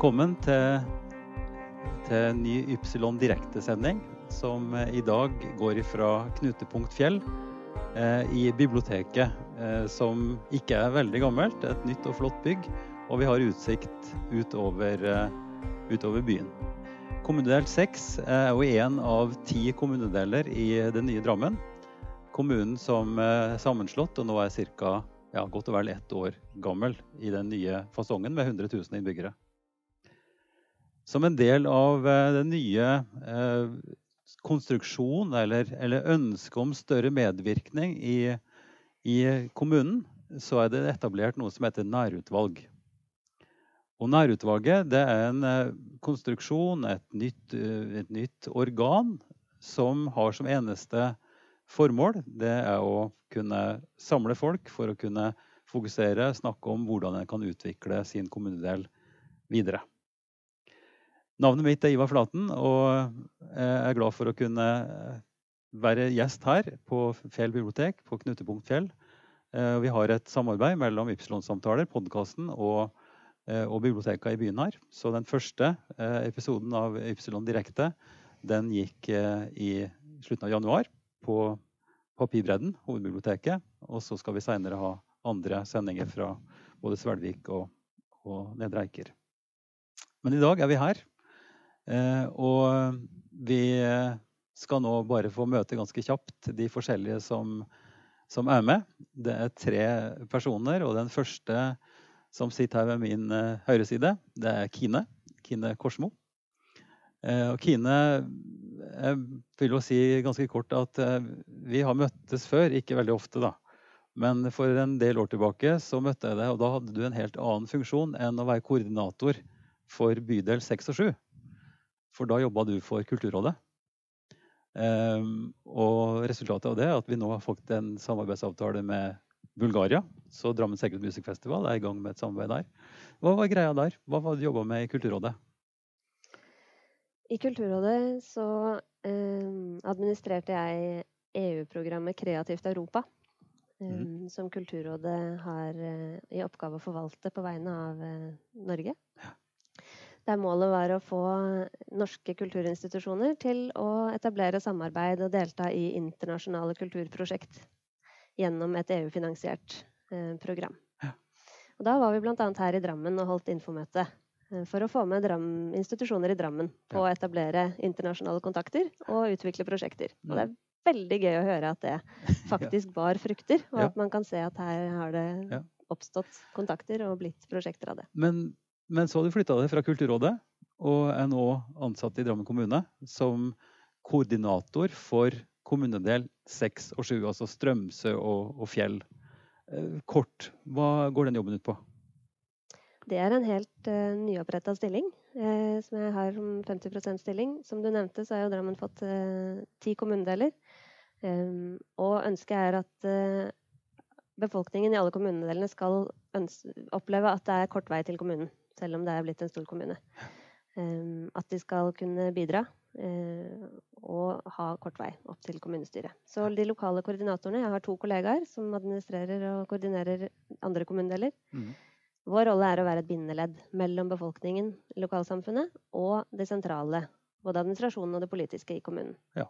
Velkommen til, til ny Ypsilon direktesending, som eh, i dag går fra Knutepunkt Fjell eh, i biblioteket, eh, som ikke er veldig gammelt. Et nytt og flott bygg, og vi har utsikt utover, eh, utover byen. Kommunedel 6 er jo én av ti kommunedeler i det nye Drammen. Kommunen som er sammenslått og nå er ca. Ja, godt og vel ett år gammel i den nye fasongen med 100 000 innbyggere. Som en del av eh, den nye konstruksjonen eller, eller ønsket om større medvirkning i, i, kommunen, så er det etablert noe som heter nærutvalg. Og Nærutvalget er en eh, konstruksjon, et nytt, eh, et nytt organ, som har som eneste formål det er å kunne samle folk for å kunne fokusere, snakke om hvordan en kan utvikle sin kommunedel videre. Navnet mitt er Ivar Flaten, og jeg er glad for å kunne være gjest her på Fjell bibliotek, på Knutepunkt Fjell. Eh, vi har et samarbeid mellom Ypsilon-samtaler, podkasten og, eh, og biblioteka i byen her. Så den første eh, episoden av Ypsilon Direkte den gikk i slutten av januar på Papirbredden, hovedbiblioteket. Og så skal vi seinere ha andre sendinger fra både Svelvik og, og Nedre Eiker. Men i dag er vi her. Eh, og vi skal nå bare få møte ganske kjapt de forskjellige som, som er med. Det er tre personer, og den første som sitter her ved min eh, høyre side, det er Kine. Kine Korsmo. Eh, og Kine jeg vil jo si ganske kort at vi har møttes før, ikke veldig ofte, da. Men for en del år tilbake så møtte jeg deg, og da hadde du en helt annen funksjon enn å være koordinator for bydel 6 og 7. For da jobba du for Kulturrådet. Um, og resultatet av det er at vi nå har fått en samarbeidsavtale med Bulgaria. Så Drammen Secret Music Festival er i gang med et samarbeid der. Hva var greia der? Hva var det du jobba med i Kulturrådet? I Kulturrådet så um, administrerte jeg EU-programmet Kreativt Europa. Eh, mm. Som Kulturrådet har eh, i oppgave å forvalte på vegne av eh, Norge. Ja. Der målet var å få norske kulturinstitusjoner til å etablere samarbeid og delta i internasjonale kulturprosjekt gjennom et EU-finansiert eh, program. Ja. Og da var vi bl.a. her i Drammen og holdt infomøte Eh, for å få med Dram, institusjoner i Drammen på å etablere internasjonale kontakter og utvikle prosjekter. Og det er veldig gøy å høre at det faktisk bar frukter, og at man kan se at her har det oppstått kontakter og blitt prosjekter av det. Men, men så har du flytta deg fra Kulturrådet og er nå ansatt i Drammen kommune som koordinator for kommunedel 6 og 7, altså Strømsø og, og Fjell. Eh, kort, hva går den jobben ut på? Det er en helt uh, nyoppretta stilling, uh, som jeg har som 50% stilling. Som du nevnte, så har jo Drammen fått uh, ti kommunedeler. Um, og ønsket er at uh, befolkningen i alle kommunedelene skal oppleve at det er kort vei til kommunen, selv om det er blitt en stor kommune. Um, at de skal kunne bidra og ha kort vei opp til kommunestyret. Så de lokale koordinatorene Jeg har to kollegaer som administrerer og koordinerer andre kommunedeler. Mm. Vår rolle er å være et bindeledd mellom befolkningen, lokalsamfunnet, og det sentrale. Både administrasjonen og det politiske i kommunen. Ja,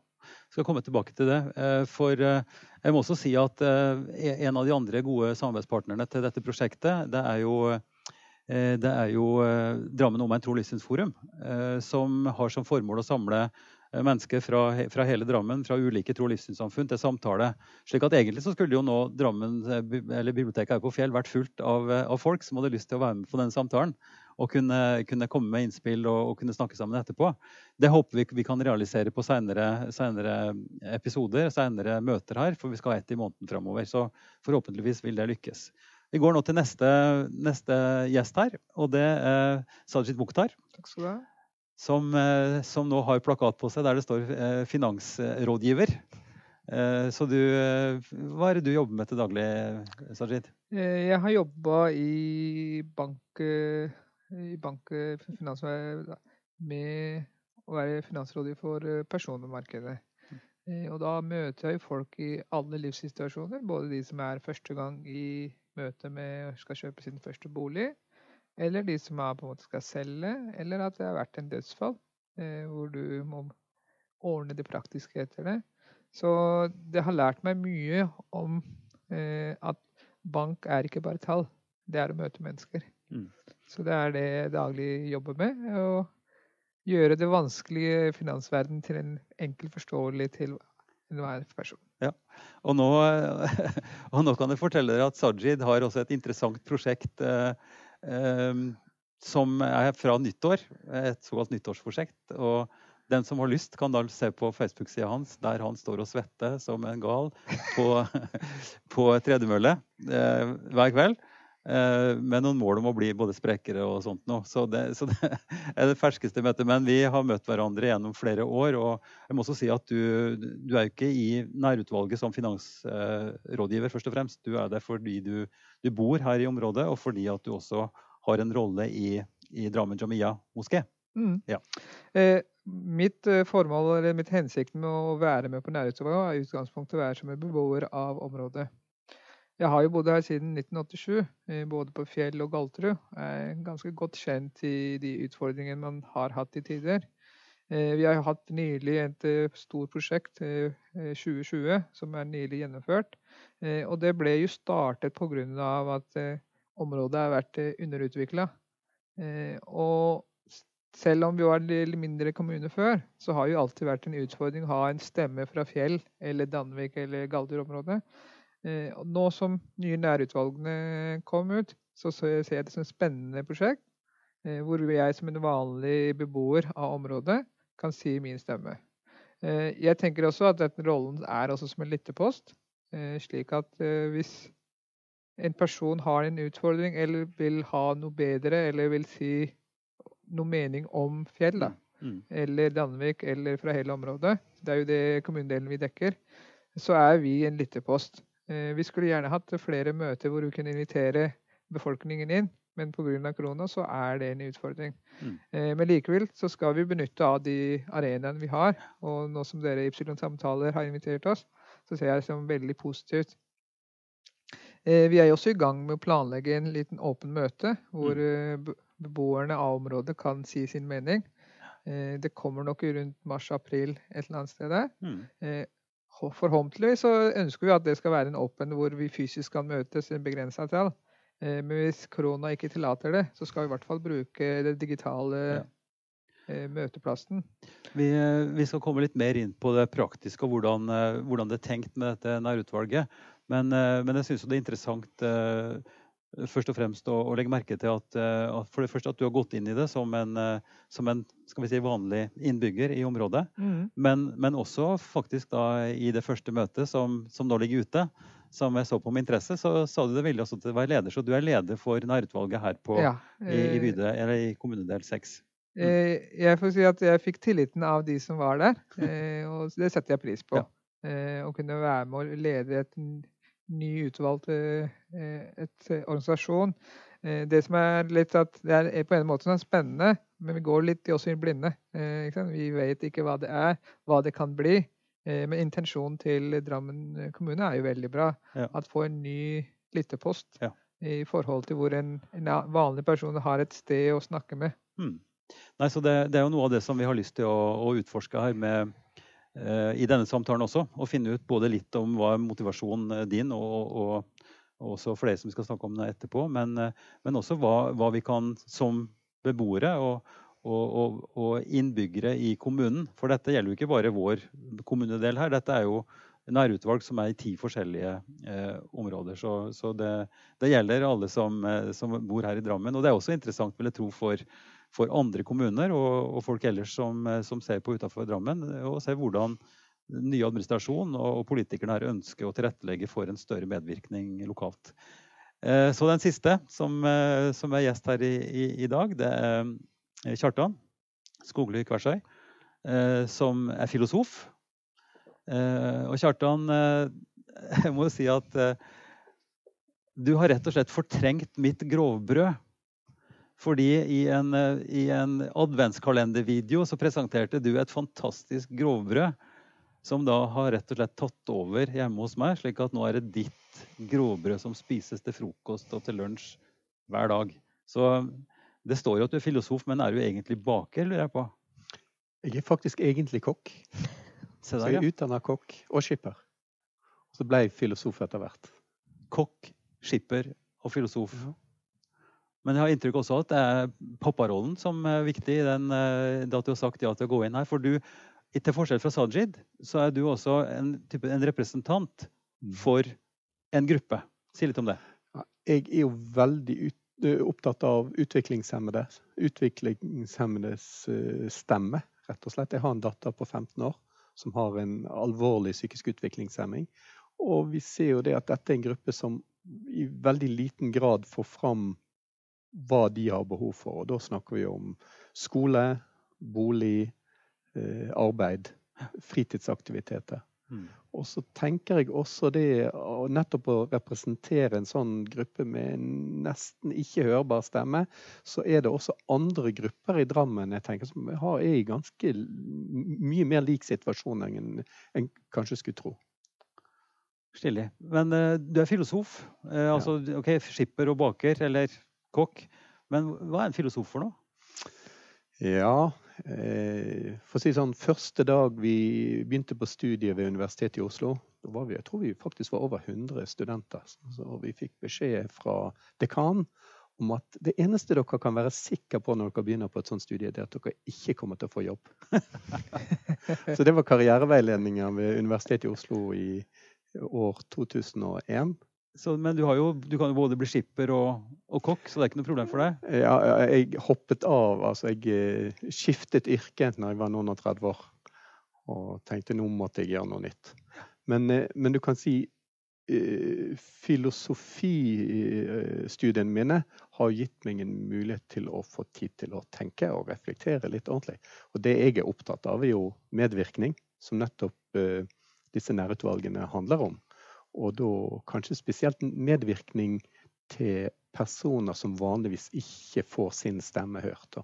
skal komme tilbake til det. Eh, for eh, jeg må også si at eh, en av de andre gode samarbeidspartnerne til dette prosjektet, det er jo, det er jo Drammen Omegn tro- og livssynsforum, som har som formål å samle Eh, mennesker fra, fra, hele Drammen, fra ulike tro- og livssynssamfunn, til samtale. Slik at egentlig så skulle jo nå Drammen, eh, eller biblioteket her på Fjell vært fullt av, eh, av, folk som hadde lyst til å være med på denne samtalen. Og kunne, kunne komme med innspill og, og, kunne snakke sammen etterpå. Det håper vi vi kan realisere på senere, episoder, senere møter her. For vi skal ha ett i måneden framover. Så forhåpentligvis vil det lykkes. Vi går nå til neste, neste gjest her, og det er Sajid Mukhtar. Takk skal du ha som, eh, som, nå har plakat på seg der det står eh, 'finansrådgiver'. Eh, så du, hva er det du jobber med til daglig, Sajid? Jeg har jobba i bank, i bank finans, med å være finansrådgiver for personmarkedet. Og da møter jeg folk i alle livssituasjoner. Både de som er første gang i møte med skal kjøpe sin første bolig, eller de som er på en måte skal selge, eller at det har vært en dødsfall eh, hvor du må ordne det praktiske etter det. Så det har lært meg mye om eh, at bank er ikke bare tall, det er å møte mennesker. Mm. Så det er det jeg daglig jobber med. Å gjøre det vanskelige finansverden til en enkel forståelig til enhver person. Ja, og nå, og nå, kan jeg fortelle dere at Sajid har også et interessant prosjekt eh, eh, som er fra nyttår. Et såkalt nyttårsprosjekt. og den som har lyst, kan da se på Facebook-sida hans, der han står og svetter som en gal på, på tredemølle eh, hver kveld. Eh, med noen mål om å bli både sprekere og sånt noe. Så det, så det er det ferskeste møtet. Men vi har møtt hverandre gjennom flere år. Og jeg må også si at du, du er jo ikke i nærutvalget som finansrådgiver, først og fremst. Du er der fordi du, du, bor her i området, og fordi at du også har en rolle i, i Drammen Jamia moské. Mm. Ja. Eh, mitt eh, formål, eller mitt hensikt med å være med på nærutvalget er i utgangspunktet å være som en beboer av området. Jeg har jo bodd her siden 1987, eh, både på Fjell og Galterud. Jeg er ganske godt kjent i de utfordringene man har hatt i tider. Eh, vi har hatt nylig et eh, stort prosjekt, 2020, som er nylig gjennomført. Og det ble jo startet pga. at området har vært underutvikla. Og selv om vi var en mindre kommune før, så har jo alltid vært en utfordring å ha en stemme fra Fjell eller Danvik eller Galder-området Eh, nå som nye nærutvalgene kom ut, så ser jeg det som et spennende prosjekt. Eh, hvor jeg som en vanlig beboer av området kan si min stemme. Eh, jeg tenker også at denne rollen er også som en lyttepost. Slik at hvis en person har en utfordring eller vil ha noe bedre, eller vil si noe mening om fjell, da, mm. eller Danvik, eller fra hele området, det er jo det kommunedelen vi dekker, så er vi en lyttepost. Eh, vi skulle gjerne hatt flere møter hvor vi kunne invitere befolkningen inn, men pga. korona så er det en utfordring. Mm. Eh, men likevel så skal vi benytte av de arenaene vi har. Og nå som dere i Ypsilon Samtaler har invitert oss, så ser jeg det som veldig positivt. Eh, vi er også i gang med å planlegge en liten åpen møte hvor mm. beboerne av området kan si sin mening. Det kommer nok rundt mars-april et eller annet sted der. Mm. Forhåpentligvis så ønsker vi at det skal være en åpen hvor vi fysisk kan møtes i en begrensa tall. Eh, men hvis korona ikke tillater det, så skal vi i hvert fall bruke det digitale ja. Eh, møteplassen. Vi, eh, vi, skal komme litt mer inn på det praktiske og hvordan, hvordan det er tenkt med dette nærutvalget. Men, men jeg syns det er interessant først og fremst å, å legge merke til at, eh, at, for det første at du har gått inn i det som en, eh, som en skal vi si, vanlig innbygger i området. Mm. Men, men, også faktisk da i det første møtet som, som, nå ligger ute, som jeg så på med interesse, så sa du det ville også til å være leder. Så du er leder for nærutvalget her på, ja, eh, i, i, bydel, eller i kommunedel 6. Mm. Eh, jeg får si at jeg fikk tilliten av de som var der, eh, og det setter jeg pris på. Ja. Eh, å kunne være med og lede et ny utvalgt eh, et eh, organisasjon. Eh, det som er litt at det er på en måte sånn spennende, men vi går litt også i blinde. Vi vet ikke hva det er, hva det kan bli. Men intensjonen til Drammen kommune er jo veldig bra. Ja. At få en ny lyttepost ja. i forhold til hvor en, en, vanlig person har et sted å snakke med. Hmm. Nei, så det, det, er jo noe av det som vi har lyst til å, å utforske her med Eh, i denne samtalen også. Og finne ut både litt om hva motivasjonen eh, din, og, og, og også for dere som skal snakke om det etterpå, men, eh, men også hva, hva, vi kan som beboere og, og, innbyggere i kommunen For dette gjelder jo ikke bare vår kommunedel her. Dette er jo nærutvalg som er i ti forskjellige eh, områder. Så, så det, det, gjelder alle som, som, bor her i Drammen. Og det er også interessant, vil jeg tro, for, for andre kommuner og, og folk ellers som, som ser på utenfor Drammen, og ser hvordan ny administrasjon og, politikerne her ønsker å tilrettelegge for en større medvirkning lokalt. Eh, så den siste som, eh, som, er gjest her i, i, i dag, det er eh, Kjartan Skogli Kversøy, som er filosof. Og Kjartan, jeg må jo si at du har rett og slett fortrengt mitt grovbrød fordi i en, eh, i en adventskalendervideo så presenterte du et fantastisk grovbrød som da har rett og slett tatt over hjemme hos meg, slik at nå er det ditt grovbrød som spises til frokost og til lunsj hver dag. Så Det står jo at du er filosof, men er du egentlig baker, lurer jeg på? Jeg er faktisk egentlig kokk. Så jeg er utdanna kokk og skipper. Så ble jeg filosof etter hvert. Kokk, skipper og filosof. Men jeg har inntrykk også at det er papparollen som er viktig i den, eh, at du har sagt ja til å gå inn her. For du, til forskjell fra Sajid, så er du også en, type, en representant for en gruppe. Si litt om det. Jeg er jo veldig ut, opptatt av utviklingshemmede. Utviklingshemmedes stemme, rett og slett. Jeg har en datter på 15 år som har en alvorlig psykisk utviklingshemming. Og vi ser jo det at dette er en gruppe som i veldig liten grad får fram hva de har behov for. Og da snakker vi om skole, bolig, eh, arbeid, fritidsaktiviteter. Mm. Og så tenker jeg også det nettopp å representere en sånn gruppe med en nesten ikke hørbar stemme, så er det også andre grupper i Drammen jeg tenker som har, er i ganske mye mer lik situasjon enn en kanskje skulle tro. Stilig. Men uh, du er filosof. Uh, altså, ok, skipper og baker, eller kokk. Men hva er en filosof for noe? Ja, eh, for å si sånn, første dag vi begynte på studiet ved Universitetet i Oslo, da var vi, jeg tror vi faktisk var over 100 studenter. Så vi fikk beskjed fra dekanen om at det eneste dere kan være sikre på når dere begynner på et sånt studie, er at dere ikke kommer til å få jobb. Så det var karriereveiledninga ved Universitetet i Oslo i år 2001. Så, men du, jo, du kan jo både bli skipper og, og kokk, så det er ikke noe problem for deg? Ja, jeg hoppet av. Altså, jeg eh, skiftet yrke når jeg var noen og 30 år. Og tenkte nå måtte jeg gjøre noe nytt. Men, eh, men du kan si eh, Filosofistudiene mine har gitt meg en mulighet til å få tid til å tenke og reflektere litt ordentlig. Og det jeg er opptatt av, er jo medvirkning, som nettopp disse nærutvalgene handler om. Og da kanskje spesielt medvirkning til personer som vanligvis ikke får sin stemme hørt.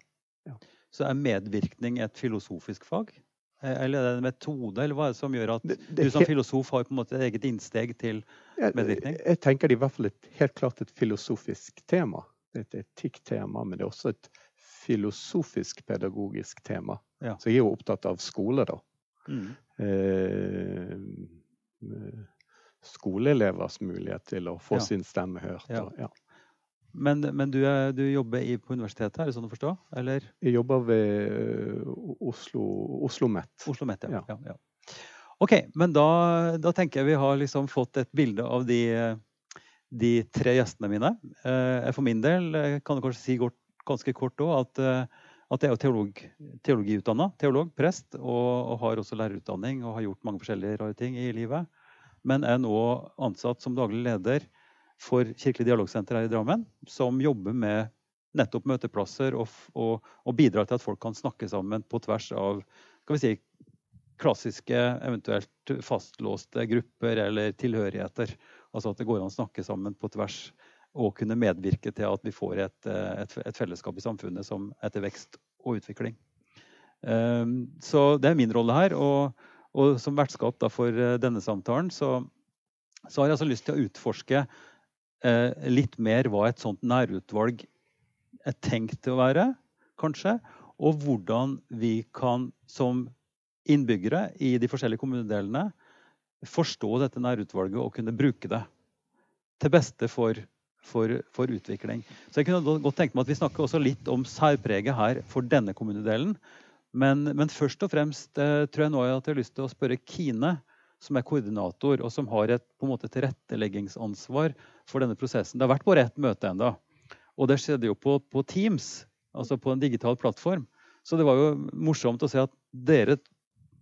Ja. Så er medvirkning et filosofisk fag? Eh, Eller er det en metode, eller hva er det som gjør at Det- du det du som filosof har på en måte et eget innsteg til Jeg, medvirkning? jeg tenker det er i hvert fall et, helt klart et filosofisk tema. Det er et etikktema, men det er også et filosofisk-pedagogisk tema. Ja. Så jeg er jo opptatt av skole, da. Mm. Eh, skoleelevers mulighet til å få Ja. sin stemme hørt. Ja. Og, ja. Men, men du, er, du jobber i, på universitetet, er det sånn å forstå? Eller Jeg jobber ved eh, Oslo, Oslo Met. Oslo Met, ja. Ja. OK, men da, da tenker jeg vi har liksom fått et bilde av de, de tre gjestene mine. Eh, For min del eh, kan kanskje si godt, ganske kort òg at, at jeg er teolog, teologiutdanna. Teolog, prest, og, og har også lærerutdanning og har gjort mange forskjellige rare ting i livet. Men er nå ansatt som daglig leder for Kirkelig dialogsenter her i Drammen, som jobber med nettopp møteplasser og, og, og bidrar til at folk kan snakke sammen på tvers av skal vi si, klassiske, eventuelt fastlåste grupper eller tilhørigheter. Altså at det går an å snakke sammen på tvers og kunne medvirke til at vi får et, eh, et, et fellesskap i samfunnet som er til vekst og utvikling. Um, så det er min rolle her. Og, og som vertskap for eh, denne samtalen så, så har jeg altså lyst til å utforske eh, litt mer hva et sånt nærutvalg er tenkt til å være, kanskje. Og hvordan vi kan som innbyggere i de forskjellige kommunedelene forstå dette nærutvalget og kunne bruke det til beste for, for, for utvikling. Så jeg kunne godt- tenke meg at vi snakker også litt om særpreget her for denne kommunedelen. Men, men først og fremst eh, tror jeg nå at jeg har lyst til å spørre Kine, som er koordinator, og som har et på en måte tilretteleggingsansvar for denne prosessen. Det har vært bare ett møte ennå. Og det skjedde jo på, på Teams, altså på en digital plattform. Så det var jo morsomt å se at dere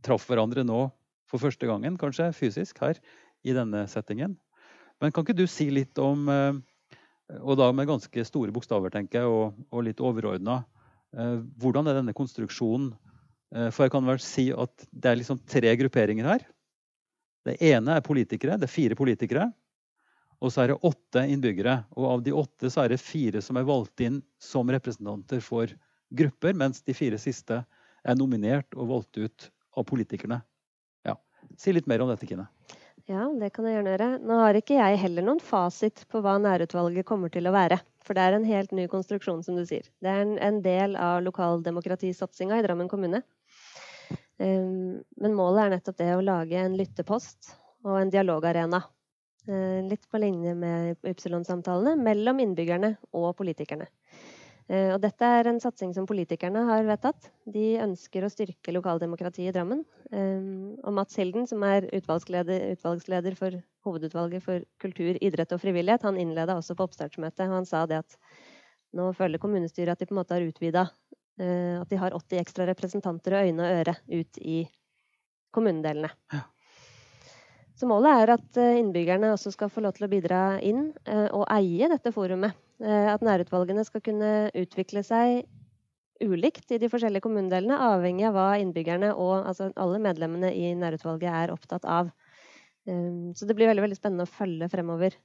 traff hverandre nå for første gangen, kanskje fysisk, her i denne settingen. Men kan ikke du si litt om, eh, og da med ganske store bokstaver, tenker jeg, og, og litt overordna, eh, hvordan er denne konstruksjonen? Eh, For jeg kan vel si at det er liksom tre grupperinger her. Det ene er politikere. Det er fire politikere. Og så er det åtte innbyggere. Og av de åtte så er det fire som er valgt inn som representanter for grupper, mens de fire siste er nominert og valgt ut av politikerne. Ja. Si litt mer om dette, Kine. Ja, det kan jeg gjerne gjøre. Nå har ikke jeg heller noen fasit på hva nærutvalget kommer til å være. For det er en helt ny konstruksjon, som du sier. Det er en, del av lokaldemokratisatsinga i Drammen kommune. Um, men målet er nettopp det å lage en lyttepost og en dialogarena. Uh, litt på linje med Ypsilon-samtalene mellom innbyggerne og politikerne. Uh, og dette er en satsing som politikerne har vedtatt. De ønsker å styrke lokaldemokratiet i Drammen. Um, og Mats Hilden, som er utvalgsleder, utvalgsleder, for hovedutvalget for kultur, idrett og frivillighet, han innleda også på oppstartsmøtet. Han sa det at nå føler kommunestyret at de på en måte har utvida. Uh, at de har 80 ekstra representanter og øyne og øre ut i kommunedelene. Ja. Så målet er at innbyggerne også skal få lov til å bidra inn og eie dette forumet. Eh, at nærutvalgene skal kunne utvikle seg ulikt i de forskjellige kommunedelene, avhengig av hva innbyggerne og altså alle medlemmene i nærutvalget er opptatt av. Um, så det blir veldig, veldig spennende å følge fremover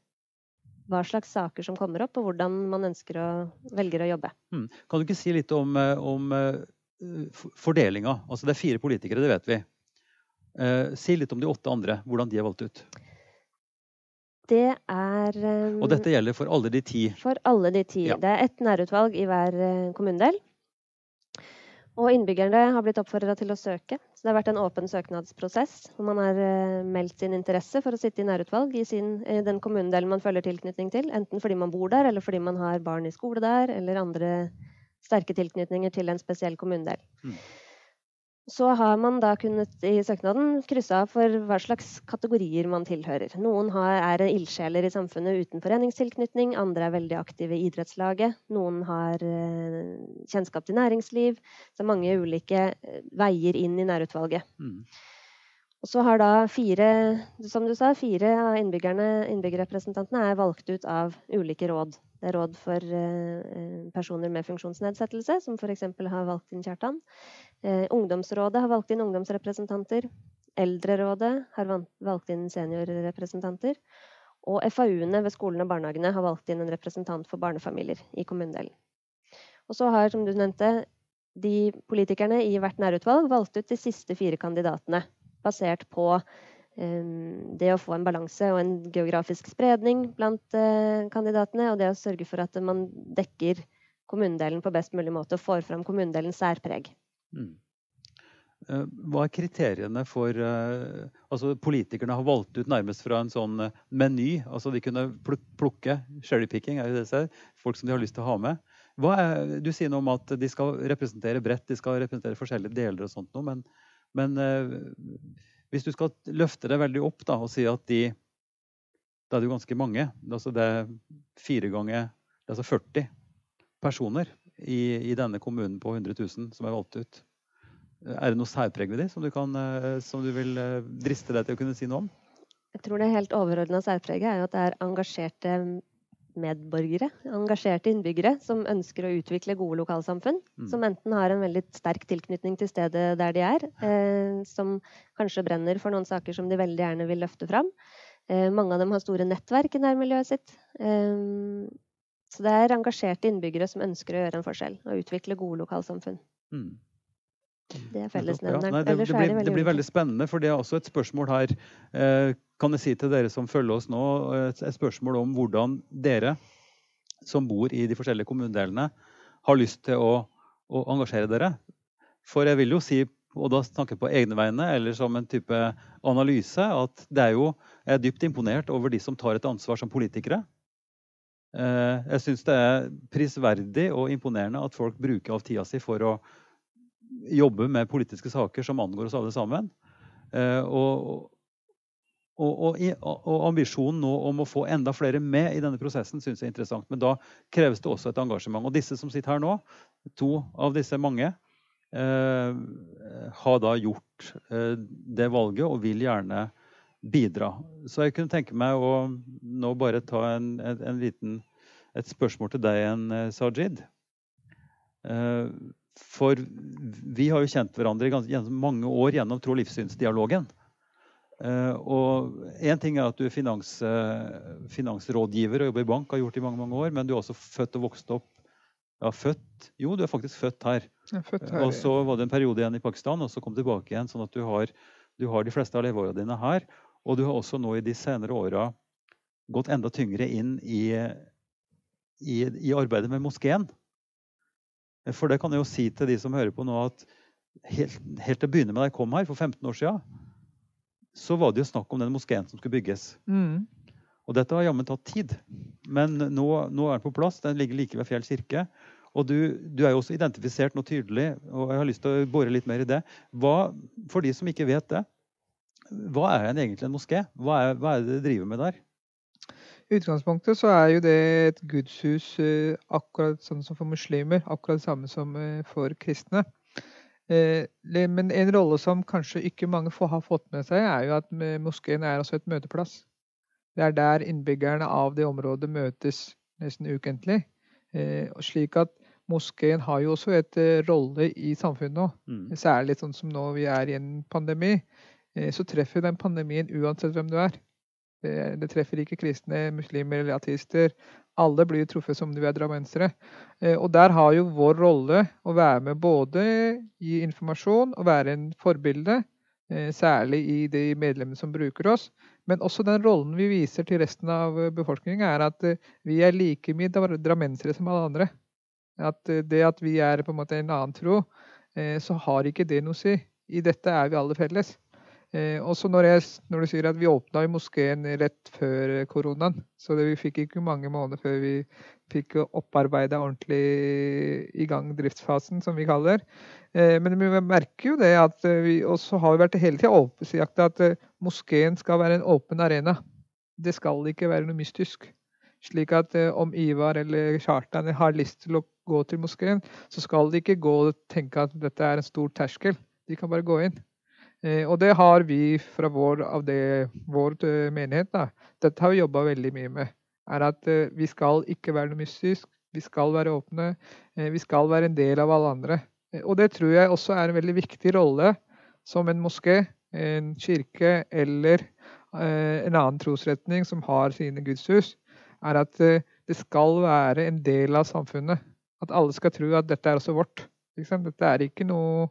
hva slags saker som kommer opp, og hvordan man ønsker å, velger å jobbe. Mm. Kan du ikke si litt om, eh, om uh, fordelinga? Altså det er fire politikere, det vet vi. Si litt om de åtte andre, hvordan de er valgt ut det er um, Og dette gjelder for alle de ti? For alle de ti. Ja. Det er ett nærutvalg i hver uh, kommunedel. Og innbyggerne har blitt oppfordra til å søke. Så det har vært en åpen søknadsprosess hvor man har uh, meldt sin interesse for å sitte i nærutvalg i, sin, i den kommunedelen man følger tilknytning til. Enten fordi man bor der, eller fordi man har barn i skole der, eller andre sterke tilknytninger til en spesiell kommunedel. Mm. Så har man da kunnet i søknaden krysse av for hva slags kategorier man tilhører. Noen har, er ildsjeler i samfunnet uten foreningstilknytning, andre er veldig aktive i idrettslaget. Noen har eh, kjennskap til næringsliv. Så mange ulike eh, veier inn i nærutvalget. Mm. Og så har da fire som du sa, fire av innbyggerrepresentantene er valgt ut av ulike råd. Det er råd for eh, personer med funksjonsnedsettelse, som f.eks. har valgt inn Kjartan. Eh, ungdomsrådet har valgt inn ungdomsrepresentanter. Eldrerådet har valgt inn seniorrepresentanter. Og FAU-ene ved skolene og barnehagene har valgt inn en representant for barnefamilier i kommunedelen. Og så har, som du nevnte, de politikerne i hvert nærutvalg valgt ut de siste fire kandidatene basert på det å få en balanse og en geografisk spredning blant uh, kandidatene, og det å sørge for at man dekker kommunedelen på best mulig måte og får fram kommunedelens særpreg. Mm. Eh, hva er kriteriene for uh, altså Politikerne har valgt ut nærmest fra en sånn meny. altså De kunne plukke cherrypicking, er jo det det folk som de har lyst til å ha med. Er, du sier noe om at de skal representere bredt, de skal representere forskjellige deler. og sånt noe, men men eh, hvis du skal løfte det veldig opp da, og si at de Da er det jo ganske mange. Altså det er fire ganger altså 40 personer i, i, denne kommunen på 100 000 som er valgt ut. Er det noe særpreg ved dem som eh, som du vil eh, driste deg til å kunne si noe om? Jeg tror det helt overordna særpreget er jo at det er engasjerte medborgere, engasjerte innbyggere, som ønsker å utvikle gode lokalsamfunn. Mm. Som enten har en veldig sterk tilknytning til stedet der de er, eh, som kanskje brenner for noen saker som de veldig gjerne vil løfte fram. Eh, mange av dem har store nettverk i nærmiljøet sitt. Eh, så det er engasjerte innbyggere som ønsker å gjøre en forskjell og utvikle gode lokalsamfunn. Mm. Det er fellesnevneren. Ja, det, det, blir, det, blir, veldig spennende, for det er også et spørsmål her. Eh, kan jeg si til dere som følger oss nå, et, et spørsmål om hvordan dere som bor i de forskjellige kommunedelene, har lyst til å, å, engasjere dere. For jeg vil jo si, og da snakker jeg på egne vegne, eller som en type analyse, at det er jo, jeg er dypt imponert over de som tar et ansvar som politikere. Eh, jeg syns det er prisverdig og imponerende at folk bruker av tida si for å jobbe med politiske saker som angår oss alle sammen. Eh, og, og, og, og, ambisjonen nå om å få enda flere med i denne prosessen syns jeg er interessant. Men da kreves det også et engasjement. Og disse som sitter her nå, to av disse mange, eh, har da gjort eh, det valget og vil gjerne bidra. Så jeg kunne tenke meg å nå bare ta en, en, en liten, et spørsmål til deg igjen, eh, Sajid. Eh, for vi har jo kjent hverandre gjennom mange år gjennom tro- og livssynsdialogen. Uh, og Én ting er at du er finans, uh, finansrådgiver og jobber i bank, har gjort det i mange mange år, men du er også født og vokst opp ja, født, Jo, du er faktisk født her. Født her og så var det en periode igjen i Pakistan, og så kom du tilbake igjen. Sånn at du har, du har de fleste av leveåra dine her. Og du har også nå i de senere åra gått enda tyngre inn i i, i, arbeidet med moskeen. For det kan jeg jo si til de som hører på nå, at helt, helt til å begynne med da jeg kom her for 15 år siden, så var det jo snakk om den moskeen som skulle bygges. Mm. Og dette har jammen tatt tid. Men nå, nå, er den på plass. Den ligger like ved Fjell kirke. Og du, du, er jo også identifisert noe tydelig, og jeg har lyst til å bore litt mer i det. Hva, for de som ikke vet det, hva er egentlig en moské? Hva er, hva er det dere driver med der? Utgangspunktet så er jo det et gudshus eh, akkurat sånn som for muslimer. Akkurat det samme som eh, for kristne. Eh, men en rolle som kanskje ikke mange har fått med seg, er jo at moskeen er også et møteplass. Det er der innbyggerne av det området møtes nesten ukentlig. Slik at moskeen har jo også et rolle i samfunnet nå. Mm. Særlig sånn som nå vi er i en pandemi. Så treffer den pandemien uansett hvem du er. Det, det treffer ikke kristne, muslimer eller ateister. Alle blir truffet som de er drammensere. Eh, og der har jo vår rolle å være med både gi informasjon og være en forbilde. Eh, særlig i de medlemmene som bruker oss. Men også den rollen vi viser til resten av befolkningen, er at vi er like mye drammensere som alle andre. At det at vi er på en måte en annen tro, så har ikke det noe å si. I dette er vi alle felles. Eh, også når, jeg, når, du sier at vi åpna moskeen rett før koronaen, så det, vi fikk ikke mange måneder før vi fikk opparbeida ordentlig i gang driftsfasen, som vi kaller. Eh, men vi merker jo det at vi også har vært hele tida overbevist at eh, moskeen skal være en åpen arena. Det skal ikke være noe mystisk. Slik at eh, om Ivar eller Kjartan har lyst til å gå til moskeen, så skal de ikke gå og tenke at dette er en stor terskel. De kan bare gå inn. Eh, og det har vi fra vår, det, vår eh, menighet. Da. Dette har vi jobba veldig mye med. er at eh, Vi skal ikke være noe mystisk. Vi skal være åpne. Vi skal være en del av alle andre. Og det tror jeg også er en veldig viktig rolle som en moské, en kirke eller en annen trosretning som har sine gudshus, er at det skal være en del av samfunnet. At alle skal tro at dette er også vårt. Dette er ikke noe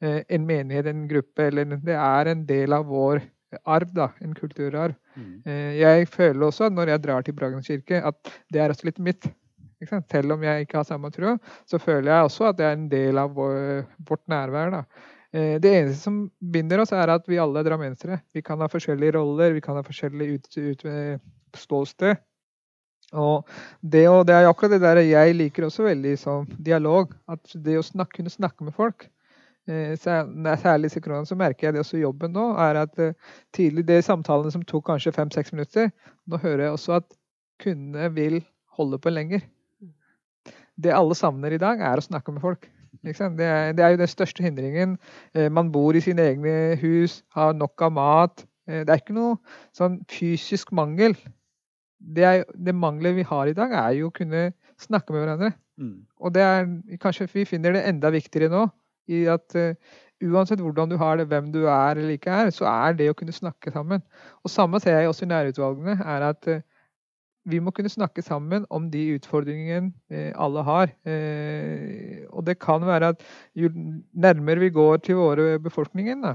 en menighet, en gruppe, eller det er en del av vår arv, da, en kulturarv. Mm. Eh, jeg føler også at når jeg drar til Bragernes kirke, at det er også litt mitt. Selv om jeg ikke har samme tro, så føler jeg også at det er en del av vår, vårt nærvær. da. Eh, det eneste som binder oss, er at vi alle er drammensere. Vi kan ha forskjellige roller, vi kan ha forskjellig ut, ut, ståsted. Og det, og det er akkurat det der jeg liker også veldig som dialog. At det å snakke, kunne snakke med folk. Eh, særlig i så merker jeg det også i jobben nå, er at eh, tidlig de samtalene som tok kanskje fem-seks minutter, nå hører jeg også at kundene vil holde på lenger. Det alle savner i dag, er å snakke med folk. Det er, det er, jo den største hindringen. Eh, man bor i sine egne hus, har nok av mat. Det er ikke noe sånn fysisk mangel. Det, er, det mangler vi har i dag, er jo å kunne snakke med hverandre. Mm. Og det er, kanskje vi finner det enda viktigere nå i at uh, uansett hvordan du har det, hvem du er eller ikke er, så er det å kunne snakke sammen. Og samme ser jeg også i nærutvalgene, er at uh, vi må kunne snakke sammen om de utfordringene uh, alle har. og det kan være at jo nærmere vi går til våre befolkningen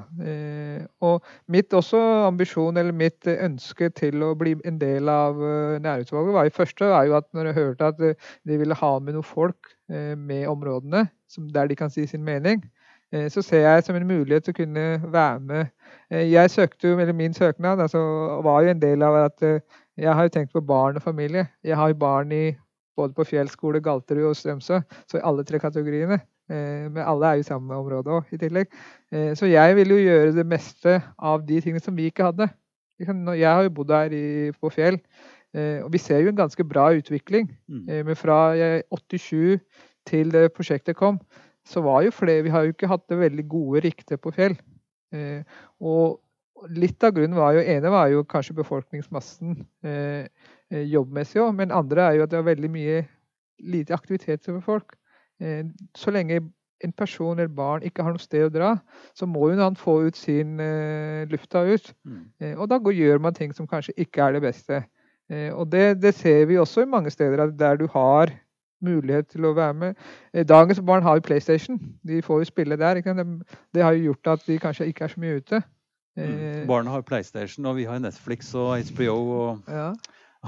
Og mitt også ambisjon eller mitt ønske til å bli en del av nærutvalget var i første var jo at når jeg hørte at de ville ha med noen folk med områdene, der de kan si sin mening, eh, så ser jeg som en mulighet til å kunne være med. Eh, jeg søkte jo, eller Min søknad altså, var jo en del av at eh, jeg har jo tenkt på barn og familie. Jeg har jo barn i, både på Fjellskole, Galterud og Strømsø, så i alle tre kategoriene. Men alle er jo i samme område òg, i tillegg. Så jeg vil jo gjøre det meste av de tingene som vi ikke hadde. Jeg har jo bodd her på Fjell, og vi ser jo en ganske bra utvikling. Mm. Men fra 87 til det prosjektet kom, så var jo flere Vi har jo ikke hatt det veldig gode ryktet på Fjell. Eh, og litt av grunnen var jo ene var jo kanskje befolkningsmassen eh, eh jobbmessig òg, men andre er jo at det er veldig mye lite aktivitet for folk. Eh, så lenge en person eller barn ikke har noe sted å dra, så må jo han få ut sin uh, lufta ut. Mm. Uh, og da går, gjør man ting som kanskje ikke er det beste. Og det, det, ser vi også i mange steder, at der du har mulighet til å være med. Eh, dagens barn har jo PlayStation. De får jo spille der. Det har jo gjort at de kanskje ikke er så mye ute. Mm. Eh, Barna har PlayStation, og vi har Netflix og HBO og, ja.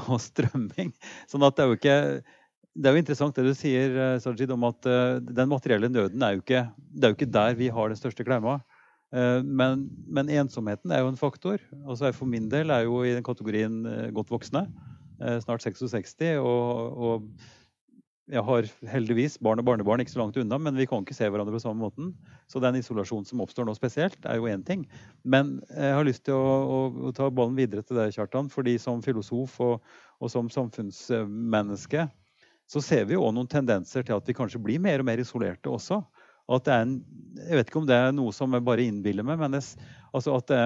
og strømming. Sånn at det er jo ikke det er jo interessant det du sier, Sajid, om at den materielle nøden er jo ikke, det er jo ikke der vi har den største klemma. Men, men, ensomheten er jo en faktor. Altså For min del er jo i den kategorien godt voksne. Snart 66. Og, og jeg har heldigvis barn og barnebarn ikke så langt unna, men vi kan ikke se hverandre på samme måten. Så den isolasjonen som oppstår nå spesielt, er jo én ting. Men jeg har lyst til å, å, å, ta ballen videre til deg, Kjartan. fordi som filosof og, og som samfunnsmenneske så ser vi jo noen tendenser til at vi kanskje blir mer og mer isolerte også. At det er en, jeg vet ikke om det er noe som jeg bare innbiller meg, men det, altså at, det,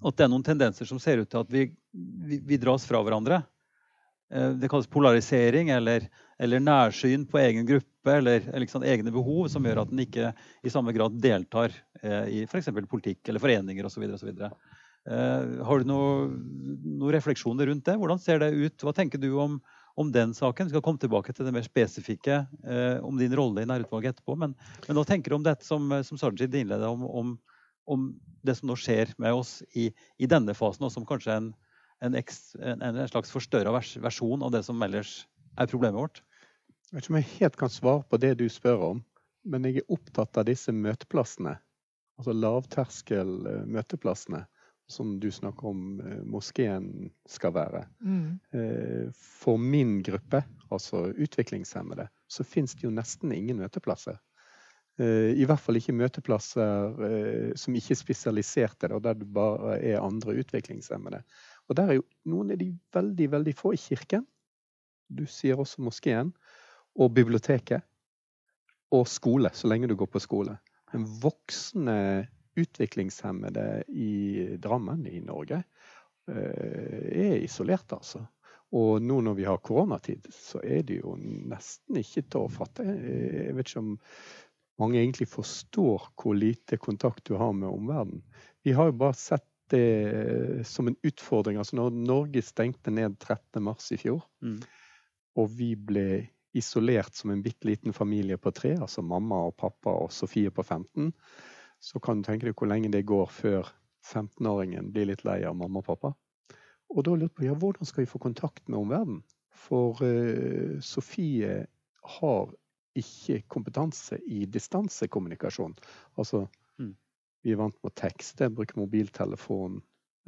at, det, er noen tendenser som ser ut til at vi, vi, vi dras fra hverandre. Eh, det kalles polarisering eller, eller nærsyn på egen gruppe eller, eller liksom egne behov, som gjør at en ikke i samme grad deltar eh, i f.eks. politikk eller foreninger osv. Eh, har du noen noe refleksjoner rundt det? Hvordan ser det ut? Hva tenker du om, om den saken? Vi skal komme tilbake til det mer spesifikke eh, om din rolle i nærutvalget etterpå. Men, men nå tenker du om dette som, som Sajid innledet om, om, om, det som nå skjer med oss i, i denne fasen, og som kanskje en en, en, en slags forstørra vers, versjon av det som ellers er problemet vårt? Jeg vet ikke om jeg helt kan svare på det du spør om, men jeg er opptatt av disse møteplassene. Altså lavterskel eh, møteplassene som du snakker om eh, moskeen skal være. Mm. Eh, for min gruppe, altså utviklingshemmede, så fins det jo nesten ingen møteplasser. I hvert fall ikke møteplasser som ikke er spesialiserte, der det bare er andre utviklingshemmede. Og der er jo noen av de veldig, veldig få i kirken. Du sier også moskeen. Og biblioteket. Og skole, så lenge du går på skole. Men voksne utviklingshemmede i Drammen, i Norge, eh, er isolerte, altså. Og nå når vi har koronatid, så er det jo nesten ikke til å fatte. Jeg vet ikke om mange egentlig forstår hvor lite kontakt du har med omverdenen. Vi har jo bare sett det som en utfordring. Altså når Norge stengte ned 13.3 i fjor, mm. og vi ble isolert som en bitte liten familie på tre, altså mamma og pappa og Sofie på 15, så kan du tenke deg hvor lenge det går før 15-åringen blir litt lei av mamma og pappa. Og da lurte jeg på ja, hvordan skal vi få kontakt med omverdenen? For uh, Sofie har ikke kompetanse i distansekommunikasjon. Altså vi er vant med å tekste, bruke mobiltelefon,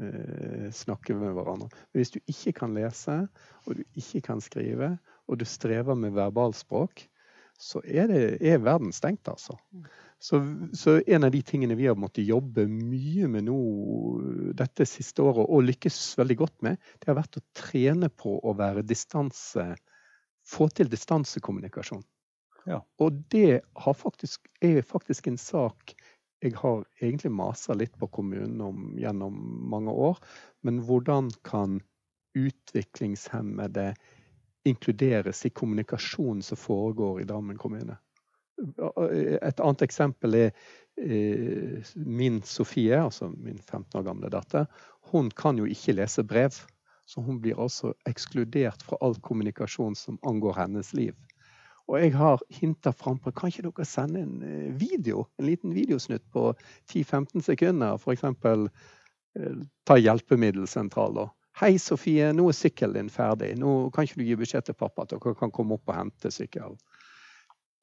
uh, snakke med hverandre. Men hvis du ikke kan lese, og du ikke kan skrive, og du strever med verbalspråk, så er, det, er verden stengt, altså. Så, så, en av de tingene vi har måttet jobbe mye med nå dette siste året, og lykkes veldig godt med, det har vært å trene på å være distanse Få til distansekommunikasjon. Ja. Og det faktisk, er faktisk en sak jeg har egentlig masa litt på kommunen om gjennom mange år. Men hvordan kan utviklingshemmede inkluderes i kommunikasjonen som foregår i Drammen kommune? Et annet eksempel er eh, min Sofie, altså min 15 år gamle datter. Hun kan jo ikke lese brev. Så hun blir altså ekskludert fra all kommunikasjon som angår hennes liv. Og jeg har hinta frampå kan ikke dere sende en eh, video, en liten videosnutt på 10-15 sekunder. F.eks. Eh, ta hjelpemiddelsentral. da. Hei, Sofie, nå er sykkelen din ferdig. Nå kan ikke du gi beskjed til pappa at dere kan komme opp og hente sykkelen.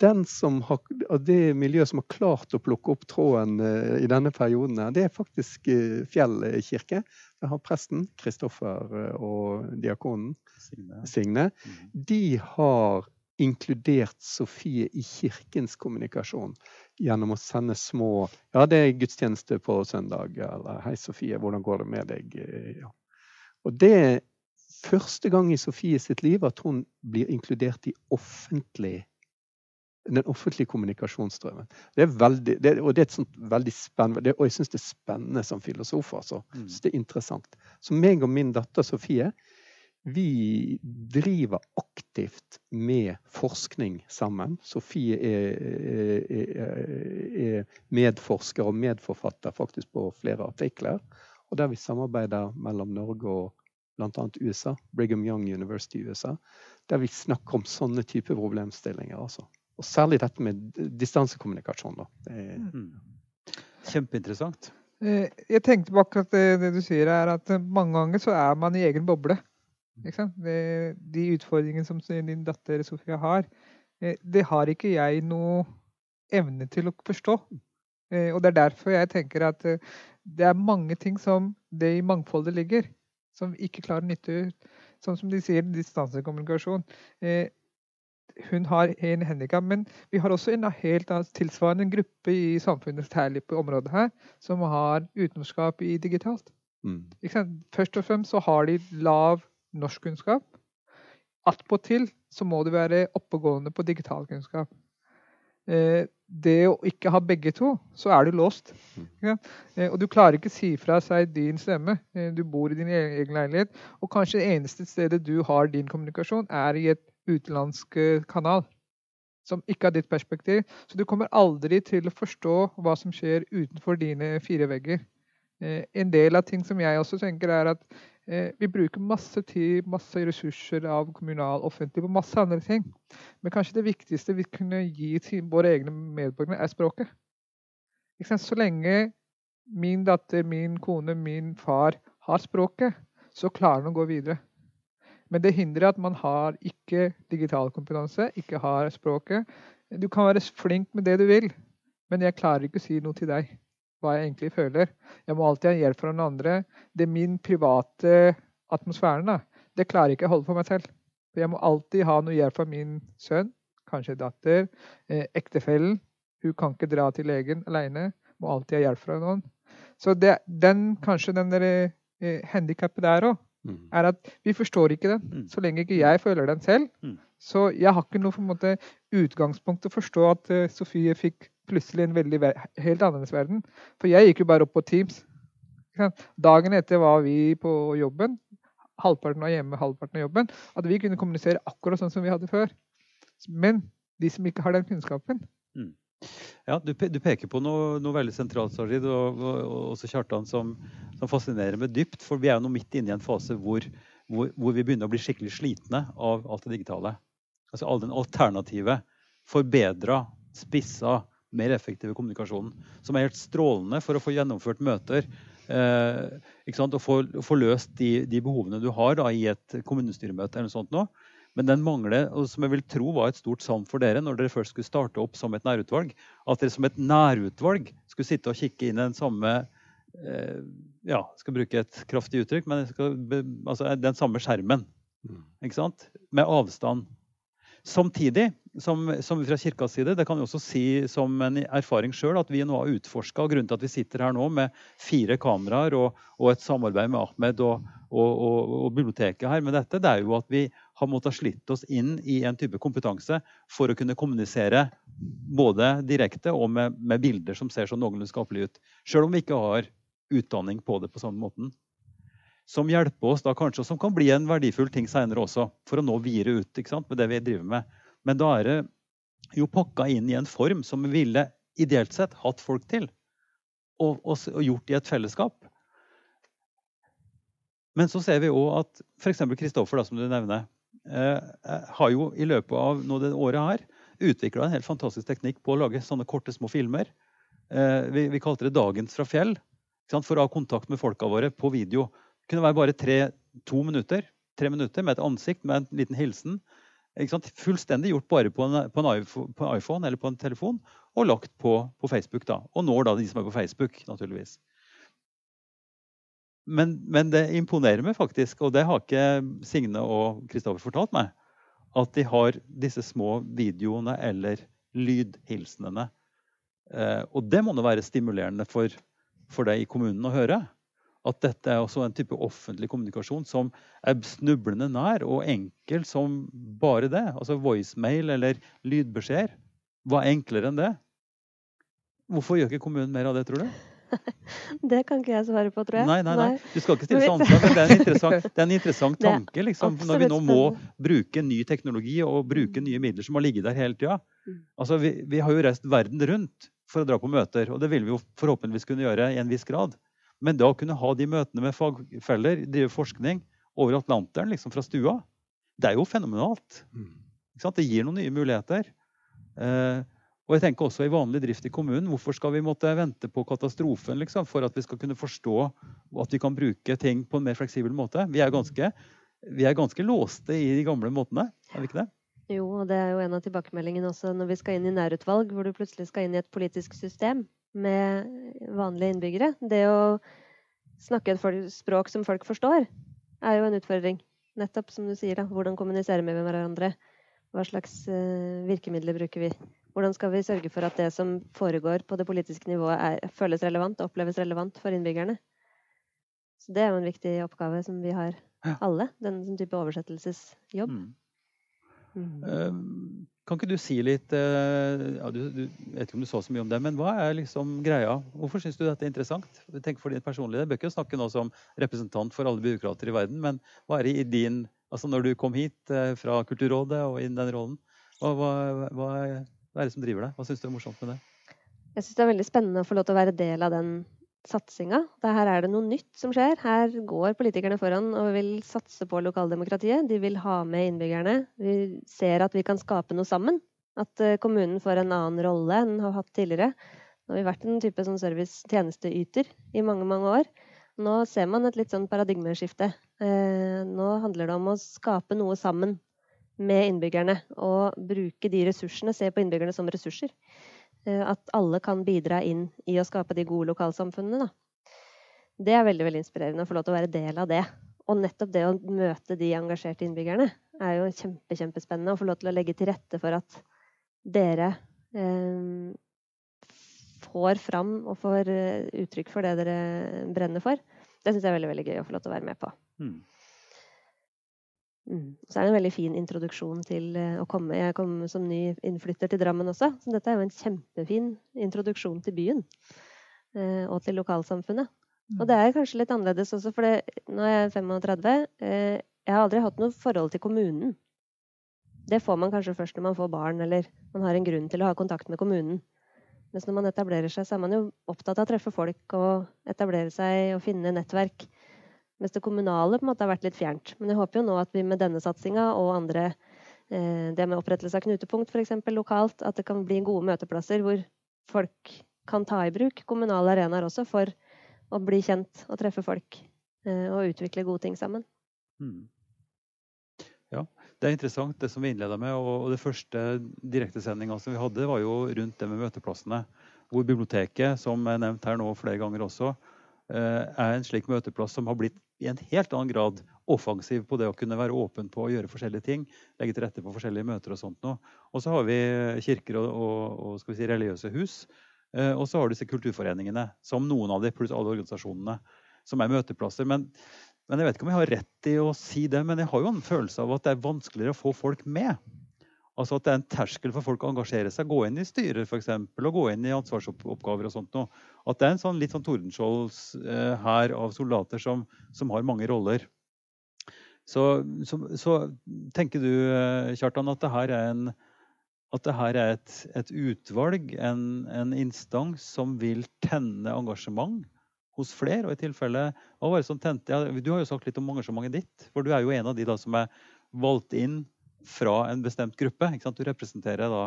Den som har, det miljøet som har klart å plukke opp tråden eh, i denne perioden, det er faktisk Fjell kirke. Der har presten, Kristoffer, og diakonen, Signe. Signe. Mm. De har inkludert Sofie i kirkens kommunikasjon gjennom å sende små Ja, det er gudstjeneste på søndag, eller Hei, Sofie, hvordan går det med deg? Ja. Og det er første gang i Sofie sitt liv at hun blir inkludert i offentlig den offentlige kommunikasjonsstrømmen. Det er veldig, det, og det er et sånt veldig spennende, det, og jeg syns det er spennende som filosof. altså. Mm. Det er interessant. Så meg og min datter Sofie vi driver aktivt med forskning sammen. Sofie er, er, er, medforsker og medforfatter faktisk på flere artikler. Og der vi samarbeider mellom Norge og bl.a. USA, Brigham Young University i USA. Der vi snakker om sånne typer problemstillinger. Altså. Og særlig dette med distansekommunikasjon. Mm. Kjempeinteressant. Eh, jeg tenkte på akkurat det, du sier, er at mange ganger så er man i egen boble. Det, de utfordringene som din datter Sofia har, eh, det har ikke jeg noe evne til å forstå. Eh, og det er derfor jeg tenker at det er mange ting som det i mangfoldet ligger, som vi ikke klarer å nytte ut. Sånn som de sier, distansekommunikasjon. Hun har en handikap, men vi har også en helt tilsvarende gruppe i samfunnet, særlig på området her, som har utenforskap i digitalt. Mm. Først og fremst så har de lav norskkunnskap. Attpåtil så må du være oppegående på digitalkunnskap. Eh, det å ikke ha begge to, så er du låst. Ja? Eh, og du klarer ikke å si fra seg din stemme. Eh, du bor i din egen leilighet, og kanskje det eneste stedet du har din kommunikasjon, er i et utenlandsk kanal. Som ikke har ditt perspektiv. Så du kommer aldri til å forstå hva som skjer utenfor dine fire vegger. En del av ting som jeg også tenker, er at Eh, vi bruker masse tid, masse ressurser av kommunal, offentlig på masse andre ting. Men kanskje det viktigste vi kunne gi til våre egne medborgere, er språket. Så lenge min datter, min kone, min far har språket, så klarer han å gå videre. Men det hindrer at man har ikke digital kompetanse, ikke har språket. Du kan være flink med det du vil, men jeg klarer ikke å si noe til deg hva jeg egentlig føler. Jeg må alltid ha hjelp fra noen andre. Det er min private atmosfæren. da. Det klarer jeg ikke å holde for meg selv. For jeg må alltid ha noe hjelp fra min sønn, kanskje datter, eh, ektefellen. Hun kan ikke dra til legen alene. Må alltid ha hjelp fra noen. Så det, den, kanskje den der eh, handikappet der òg, mm. er at vi forstår ikke den. Mm. Så lenge ikke jeg føler den selv. Mm. Så jeg har ikke noe for en måte, utgangspunkt til å forstå at uh, Sofie fikk plutselig en veldig, helt annerledes verden. For jeg gikk jo bare opp på Teams. Dagen etter var vi på jobben. Halvparten var hjemme, halvparten av jobben. At vi kunne kommunisere akkurat sånn som vi hadde før. Men de som ikke har den kunnskapen. Ja, du, du, peker på noe, noe veldig sentralt, Sajid, og, og, og, også Kjartan, som, som, fascinerer meg dypt. For vi er jo nå midt inne i en fase hvor, hvor, hvor, vi begynner å bli skikkelig slitne av alt det digitale. Altså all den alternative, forbedra, spissa, mer effektive kommunikasjonen. Som er helt strålende for å få gjennomført møter. Eh, og få, få, løst de, de, behovene du har da, i et kommunestyremøte. eller noe sånt nå. Men den mangler, og som jeg vil tro var et stort savn for dere når dere først skulle starte opp som et nærutvalg, at dere som et nærutvalg skulle sitte og kikke inn den samme eh, ja, skal bruke et kraftig uttrykk, men skal, altså, den samme skjermen. Mm. Ikke sant? Med avstand. Samtidig som, som fra kirkas side, det kan jeg også si som en erfaring sjøl, at vi nå har utforska grunnen til at vi sitter her nå med fire kameraer og, og et samarbeid med Ahmed og, og, og, biblioteket her med dette, det er jo at vi har måttet slitt oss inn i en type kompetanse for å kunne kommunisere både direkte og med, med bilder som ser sånn noenlunde skapelige ut. Sjøl om vi ikke har utdanning på det på samme måten. Som hjelper oss da kanskje, og som kan bli en verdifull ting seinere også, for å nå videre ut ikke sant, med det vi driver med. Men da er det jo pakka inn i en form som vi ville ideelt sett hatt folk til. Og, og, og gjort i et fellesskap. Men så ser vi òg at f.eks. Kristoffer, som du nevner, har jo i løpet av nå det året her utvikla en helt fantastisk teknikk på å lage sånne korte, små filmer. Eh, vi, vi, kalte det 'Dagens fra fjell', for å ha kontakt med folka våre på video. Det kunne være bare tre, to minutter, tre minutter med et ansikt med en liten hilsen. Fullstendig gjort bare på en, på en, iPhone eller på en telefon og lagt på, på, Facebook. da, Og når da de som er på Facebook, naturligvis. Men, men, det imponerer meg faktisk, og det har ikke Signe og Kristoffer fortalt meg, at de har disse små videoene eller lydhilsenene. Eh, og det må nå være stimulerende for, for deg i kommunen å høre at dette er også en type offentlig kommunikasjon som er snublende nær og enkel som bare det. Altså voicemail eller lydbeskjeder. Hva er enklere enn det? Hvorfor gjør ikke kommunen mer av det, tror du? Det kan ikke jeg svare på, tror jeg. Nei, nei, nei. Du skal ikke stille til ansvar, men det er en interessant, er en interessant tanke. Liksom, når vi nå må bruke ny teknologi og bruke nye midler som har ligget der hele tida. Mm. Altså, vi, vi har jo reist verden rundt for å dra på møter, og det vil vi jo forhåpentligvis kunne gjøre i en viss grad. Men da å kunne ha de møtene med fagfeller, drive forskning over Atlanteren liksom fra stua, det er jo fenomenalt. Mm. Det gir noen nye muligheter. Eh, og jeg tenker også i vanlig drift i kommunen. Hvorfor skal vi måtte vente på katastrofen liksom, for at vi skal kunne forstå at vi kan bruke ting på en mer fleksibel måte? Vi er ganske vi er ganske låste i de gamle måtene, er vi ikke det? Jo, og det er jo en av tilbakemeldingene også når vi skal inn i nærutvalg, hvor du plutselig skal inn i et politisk system med vanlige innbyggere. Det å snakke et språk som folk forstår, er jo en utfordring. Nettopp som du sier, da. Hvordan kommunisere med hverandre? Hva slags uh, virkemidler bruker vi? Hvordan skal vi sørge for at det som foregår på det politiske nivået, er, føles relevant og oppleves relevant for innbyggerne? Så det er jo en viktig oppgave som vi har alle. Den type oversettelsesjobb. Mm. Mm. Ehm, kan ikke du si litt eh, ja, du, du, vet ikke om du så så mye om det, men hva er liksom greia? Hvorfor syns du dette er interessant? Tenk for din personlige, Jeg bør ikke snakke nå som representant for alle byråkrater i verden, men hva er det i din Altså når du kom hit eh, fra Kulturrådet og inn den rollen, hva, hva, hva, er det som driver deg? Hva syns du er morsomt med det? Jeg syns det er veldig spennende å få lov til å være del av den satsinga. Her er det noe nytt som skjer. Her går politikerne foran og vil satse på lokaldemokratiet. De vil ha med innbyggerne. Vi ser at vi kan skape noe sammen. At eh, kommunen får en annen rolle enn den har hatt tidligere. Nå har vi vært en type sånn service-tjenesteyter i mange, mange år. Nå ser man et litt sånn paradigmeskifte. Eh, nå handler det om å skape noe sammen med innbyggerne. Og bruke de ressursene, se på innbyggerne som ressurser. Eh, at alle kan bidra inn i å skape de gode lokalsamfunnene. Da. Det er veldig veldig inspirerende å få lov til å være del av det. Og nettopp det å møte de engasjerte innbyggerne er jo kjempe, kjempespennende. Å få lov til å legge til rette for at dere eh, får fram og får eh, uttrykk for det dere brenner for. Det syns jeg er veldig, veldig gøy å få lov til å være med på. Mm. Mm. Så er det en veldig fin introduksjon til eh, å komme. Jeg kom som ny innflytter til Drammen også, så dette er jo en kjempefin introduksjon til byen. Eh, og til lokalsamfunnet. Og mm. det er kanskje litt annerledes også, for det, nå er jeg 35. Eh, jeg har aldri hatt noe forhold til kommunen. Det får man kanskje først når man får barn, eller man har en grunn til å ha kontakt med kommunen. Mens når man etablerer seg, så er man jo opptatt av å treffe folk og etablere seg og finne nettverk. Mens det kommunale på en måte har vært litt fjernt. Men jeg håper jo nå at vi med denne satsinga og andre, eh, det med opprettelse av knutepunkt f.eks. lokalt, at det kan bli gode møteplasser hvor folk kan ta i bruk kommunale arenaer også for å bli kjent og treffe folk eh, og utvikle gode ting sammen. Mm. Ja, det er interessant det som vi innleda med. Og det første direktesendinga som vi hadde, var jo rundt det med møteplassene. Hvor biblioteket, som er nevnt her nå flere ganger også, eh, er en slik møteplass som har blitt i en helt annen grad offensiv på det å kunne være åpen på å gjøre forskjellige ting. Legge til rette på forskjellige møter og sånt noe. Og så har vi kirker og, og, og si, religiøse hus. Eh, og så har du disse kulturforeningene, som noen av de, pluss alle organisasjonene, som er møteplasser. Men, men, jeg vet ikke om jeg har rett i å si det, men jeg har jo en følelse av at det er vanskeligere å få folk med. Altså At det er en terskel for folk å engasjere seg. Gå inn i styrer eksempel, og gå inn i ansvarsoppgaver. og sånt noe. At det er en sånn litt sånn Tordenskiolds eh, av soldater som, som, har mange roller. Så, så, så, tenker du, eh, Kjartan, at det her er, en, det her er et, et utvalg, en, en, instans som vil tenne engasjement hos flere? Og i tilfelle, hva var det som tente? Ja, du har jo sagt litt om engasjementet ditt. For du er jo en av de da, som er valgt inn fra en bestemt gruppe. Du representerer da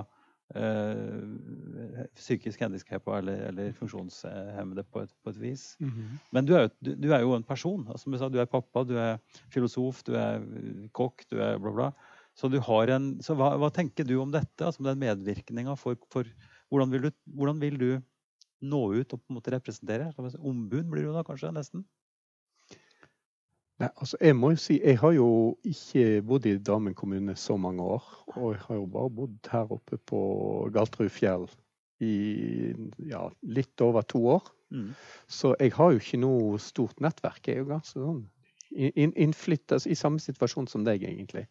eh, psykisk handikappa eller, eller, funksjonshemmede på et, på et vis. Mm -hmm. Men du er, jo, du er, jo, en person. Som jeg sa, du er pappa, du er filosof, du er kokk, du er bla, bla. Så, du har en, så hva, hva tenker du om dette, altså den medvirkninga for, for hvordan, vil du, hvordan, vil du, nå ut og på en måte representere? Ombud blir du da kanskje, nesten? Nei, altså Jeg må jo si, jeg har jo ikke bodd i Drammen kommune så mange år. Og jeg har jo bare bodd her oppe på Galtrufjell i ja, litt over to år. Mm. Så jeg har jo ikke noe stort nettverk. Jeg er jo ganske sånn innflytta i samme situasjon som deg, egentlig.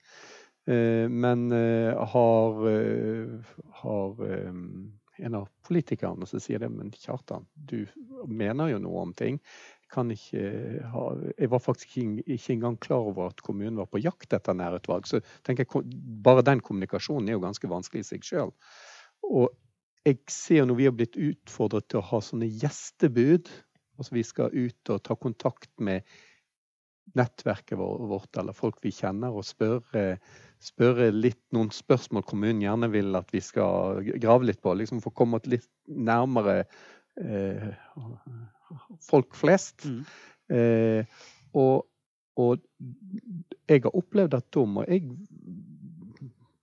Eh, men eh, har, eh, har en av politikerne som sier det, men Kjartan, du mener jo noe om ting kan ikke ha Jeg var faktisk ikke, ikke engang klar over at kommunen var på jakt etter nærutvalg. Så tenker jeg, bare den kommunikasjonen er jo ganske vanskelig i seg sjøl. Og jeg ser når vi har blitt utfordret til å ha sånne gjestebud, altså vi skal ut og ta kontakt med nettverket vårt eller folk vi kjenner, og spørre, spørre litt noen spørsmål kommunen gjerne vil at vi skal grave litt på. liksom For å komme litt nærmere eh, folk flest. Mm. Eh, og, og, jeg har opplevd at da må jeg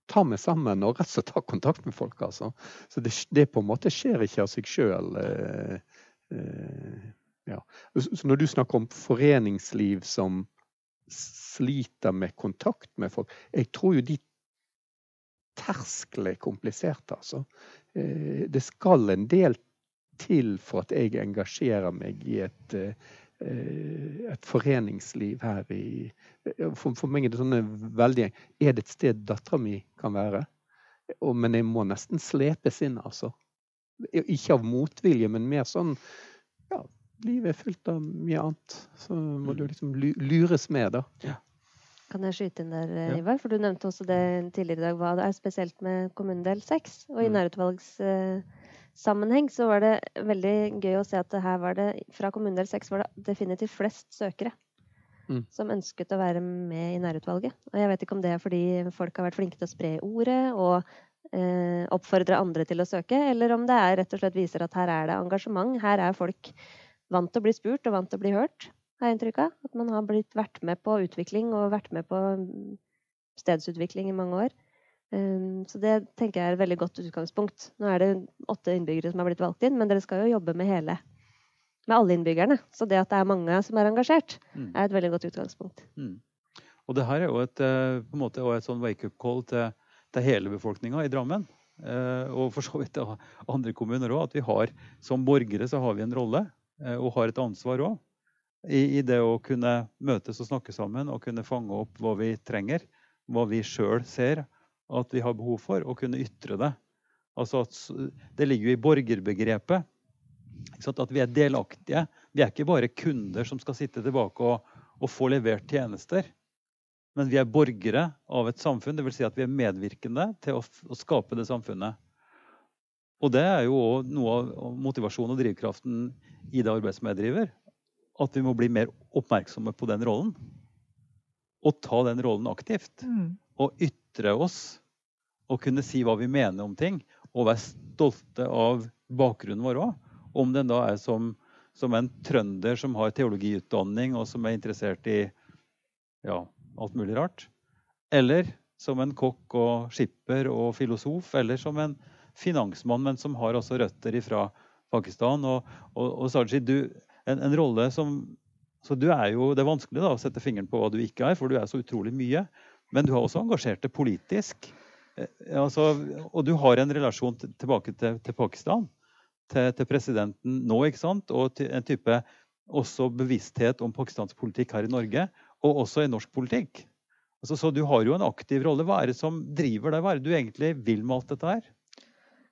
ta meg sammen og rett og slett ta kontakt med folk. altså. Så det, det på en måte skjer ikke av seg sjøl. Eh, eh, ja. Så når du snakker om foreningsliv som sliter med kontakt med folk Jeg tror jo de tersklene er kompliserte, altså. Eh, det skal en del til for at jeg engasjerer meg i et, eh, et foreningsliv her i For, for meg er det sånne veldig Er det et sted dattera mi kan være? Men jeg må nesten slepes inn, altså. Ikke av motvilje, men mer sånn ja, livet er fullt av mye annet. Så må du mm. liksom lures med, da. Ja. Kan jeg skyte inn der, ja. Ivar? For du nevnte også det tidligere i dag, hva det er spesielt med kommunedel 6. Og i nærutvalgs... nærutvalgssammenheng uh, så var det veldig gøy å se at det her var det fra kommunedel 6 var det definitivt flest søkere. Mm. Som ønsket å være med i nærutvalget. Og jeg vet ikke om det er fordi folk har vært flinke til å spre ordet og eh, oppfordre andre til å søke, eller om det er rett og slett viser at her er det engasjement. Her er folk vant til å bli spurt og vant til å bli hørt, har jeg inntrykk av. At man har blitt vært med på utvikling og vært med på mm, stedsutvikling i mange år. Um, så det tenker jeg er et veldig godt utgangspunkt. Nå er det åtte innbyggere som har blitt valgt inn, men dere skal jo jobbe med hele med alle innbyggerne. Så det at det er mange som er engasjert, mm. er et veldig godt utgangspunkt. Mm. Og det her er jo et, eh, på en måte, et sånn wake-up call til, til hele befolkninga i Drammen. Eh, og for så vidt andre kommuner òg. At vi har som borgere så har vi en rolle. Eh, og har et ansvar òg. I, I, det å kunne møtes og snakke sammen og kunne fange opp hva vi trenger. Hva vi sjøl ser at vi har behov for, å kunne ytre det. Altså at Det ligger jo i borgerbegrepet at vi er delaktige. Vi er ikke bare kunder som skal sitte tilbake og, og få levert tjenester. Men vi er borgere av et samfunn. Dvs. Si at vi er medvirkende til å, å skape det samfunnet. Og det er jo òg noe av motivasjonen og drivkraften i det arbeidet som jeg driver. At vi må bli mer oppmerksomme på den rollen. Og ta den rollen aktivt. Mm. Og ytre oss. Og kunne si hva vi mener om ting. Og være stolte av bakgrunnen vår òg. Om den da er som, som, en trønder som har teologiutdanning, og som er interessert i ja, alt mulig rart. Eller som en kokk og skipper og filosof. Eller som en finansmann, men som har også røtter fra Pakistan. Og, og, og Saji, du, en, en, rolle som så du er jo, Det er vanskelig da, å sette fingeren på hva du ikke er, for du er så utrolig mye. Men du har også engasjert deg politisk. Eh, altså, og du har en relasjon tilbake til, til Pakistan, til, til, presidenten nå, ikke sant? og en type også bevissthet om pakistansk politikk her i Norge, og også i norsk politikk. Altså, så du har jo en aktiv rolle. Hva er det som driver deg? Hva er det du egentlig vil med alt dette her?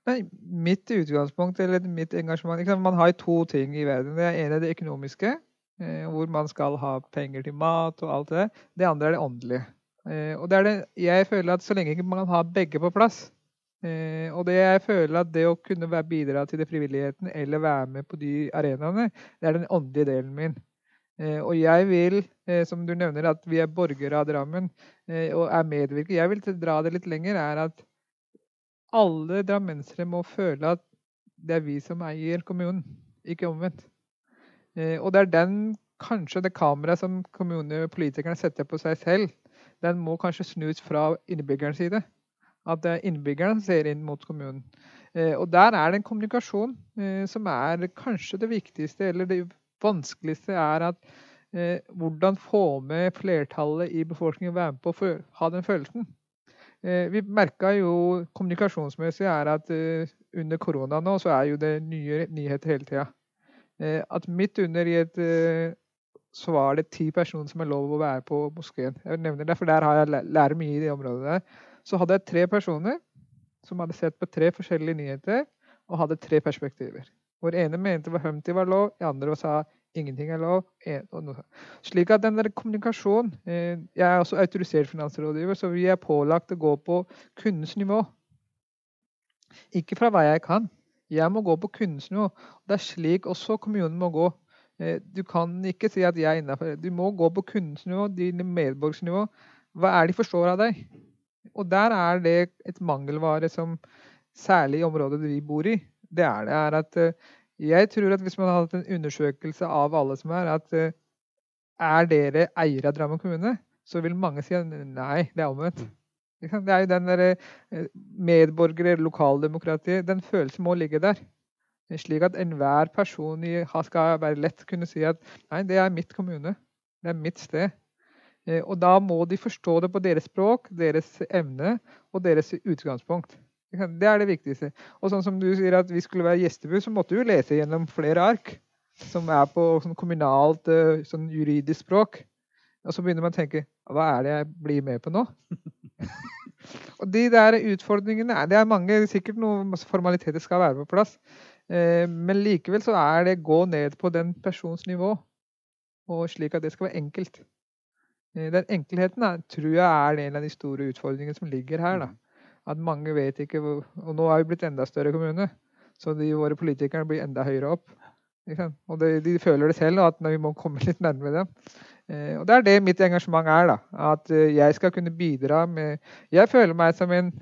Nei, mitt utgangspunkt, eller mitt engasjement Man har to ting i verden. Det ene er det økonomiske, eh, hvor man skal ha penger til mat og alt det. Det andre er det åndelige. Eh, og det er det, jeg føler at så lenge man har begge på plass eh, Og det jeg føler at det å kunne bidra til det frivilligheten eller være med på de arenaene, det er den åndelige delen min. Og jeg vil, som du nevner, at vi er borgere av Drammen og er medvirkere. Jeg vil dra det litt lenger. er at alle drammensere må føle at det er vi som eier kommunen, ikke omvendt. Eh, og det er den, kanskje det kameraet som kommunepolitikerne setter på seg selv, den må kanskje snus fra innbyggerens side. At det er innbyggerne som ser inn mot kommunen. Eh, og der er det en kommunikasjon eh, som er kanskje det viktigste, eller det vanskeligste, er at hvordan få med flertallet i befolkningen være med på å ha den følelsen. Eh, vi merka jo kommunikasjonsmessig er at eh, under korona nå, så er jo det nye nyheter hele tida. Eh, at midt under i et så var det ti personer som er lov å være på moskeen. Jeg nevner det, for der har jeg lært mye i de områdene. Så hadde jeg tre personer som hadde sett på tre forskjellige nyheter og hadde tre perspektiver. Hvor ene mente var Humpty var lov, den andre sa Ingenting er lov. Slik at den der kommunikasjon eh, Jeg er også autorisert finansrådgiver, så vi er pålagt å gå på kundens nivå. Ikke fra hva jeg kan. Jeg må gå på kundens nivå. Det er slik også kommunen må gå. Eh, du kan ikke si at jeg er innafor. Du må gå på kundens nivå, dine medborgers nivå. Hva er de forstår av deg? Og der er det et mangelvare som særlig i området vi bor i. Det er det er at eh, jeg tror at hvis man hadde hatt en undersøkelse av alle som er, at uh, er dere eiere av Drammen kommune, så vil mange si nei, det er omvendt. Det er jo den der eh, medborgere, lokaldemokratiet, den følelsen må ligge der. Slik at enhver person skal være lett kunne si at nei, det er mitt kommune. Det er mitt sted. Eh, og da må de forstå det på deres språk, deres evne og deres utgangspunkt. Det er det viktigste. Og sånn som du sier at vi skulle være gjestebud, så måtte du lese gjennom flere ark som er på sånn kommunalt eh, sånn juridisk språk. Og så begynner man å tenke hva er det jeg blir med på nå? og de der utfordringene Det er mange, sikkert noen formaliteter skal være på plass. Eh, men likevel så er det gå ned på den persons nivå, og slik at det skal være enkelt. Eh, den enkelheten da, tror jeg er en av de store utfordringene som ligger her. da. At mange vet ikke hvor, Og nå er vi blitt enda større kommune, så de, våre politikere blir enda høyere opp. Og de, de, føler det selv, at vi må komme litt nærmere dem. Eh, og det er det mitt engasjement er. da, At jeg skal kunne bidra med Jeg føler meg som en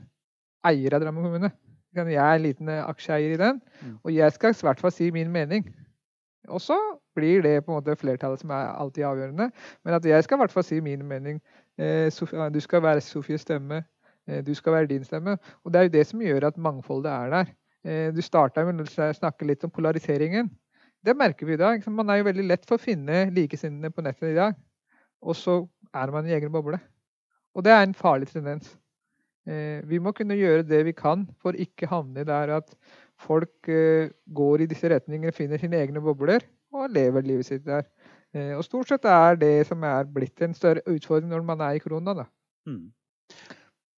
eier av Drammen kommune. Jeg er en liten eh, aksjeeier i den, mm. og jeg skal i hvert fall si min mening. Og så blir det på en måte flertallet som er alltid avgjørende. Men at jeg skal i hvert fall si min mening. Du skal være Sofies stemme. Du skal være din stemme. Og det er jo det som gjør at mangfoldet er der. Du starta med å snakke litt om polariseringen. Det merker vi i dag. Man er jo veldig lett for å finne likesinnede på nettet i dag. Og så er man i egen boble. Og det er en farlig tendens. Eh, vi må kunne gjøre det vi kan for ikke havne der at folk eh, går i disse retningene, finner sine egne bobler og lever livet sitt der. Eh, og stort sett er det som er blitt en større utfordring når man er i korona. da. Mm.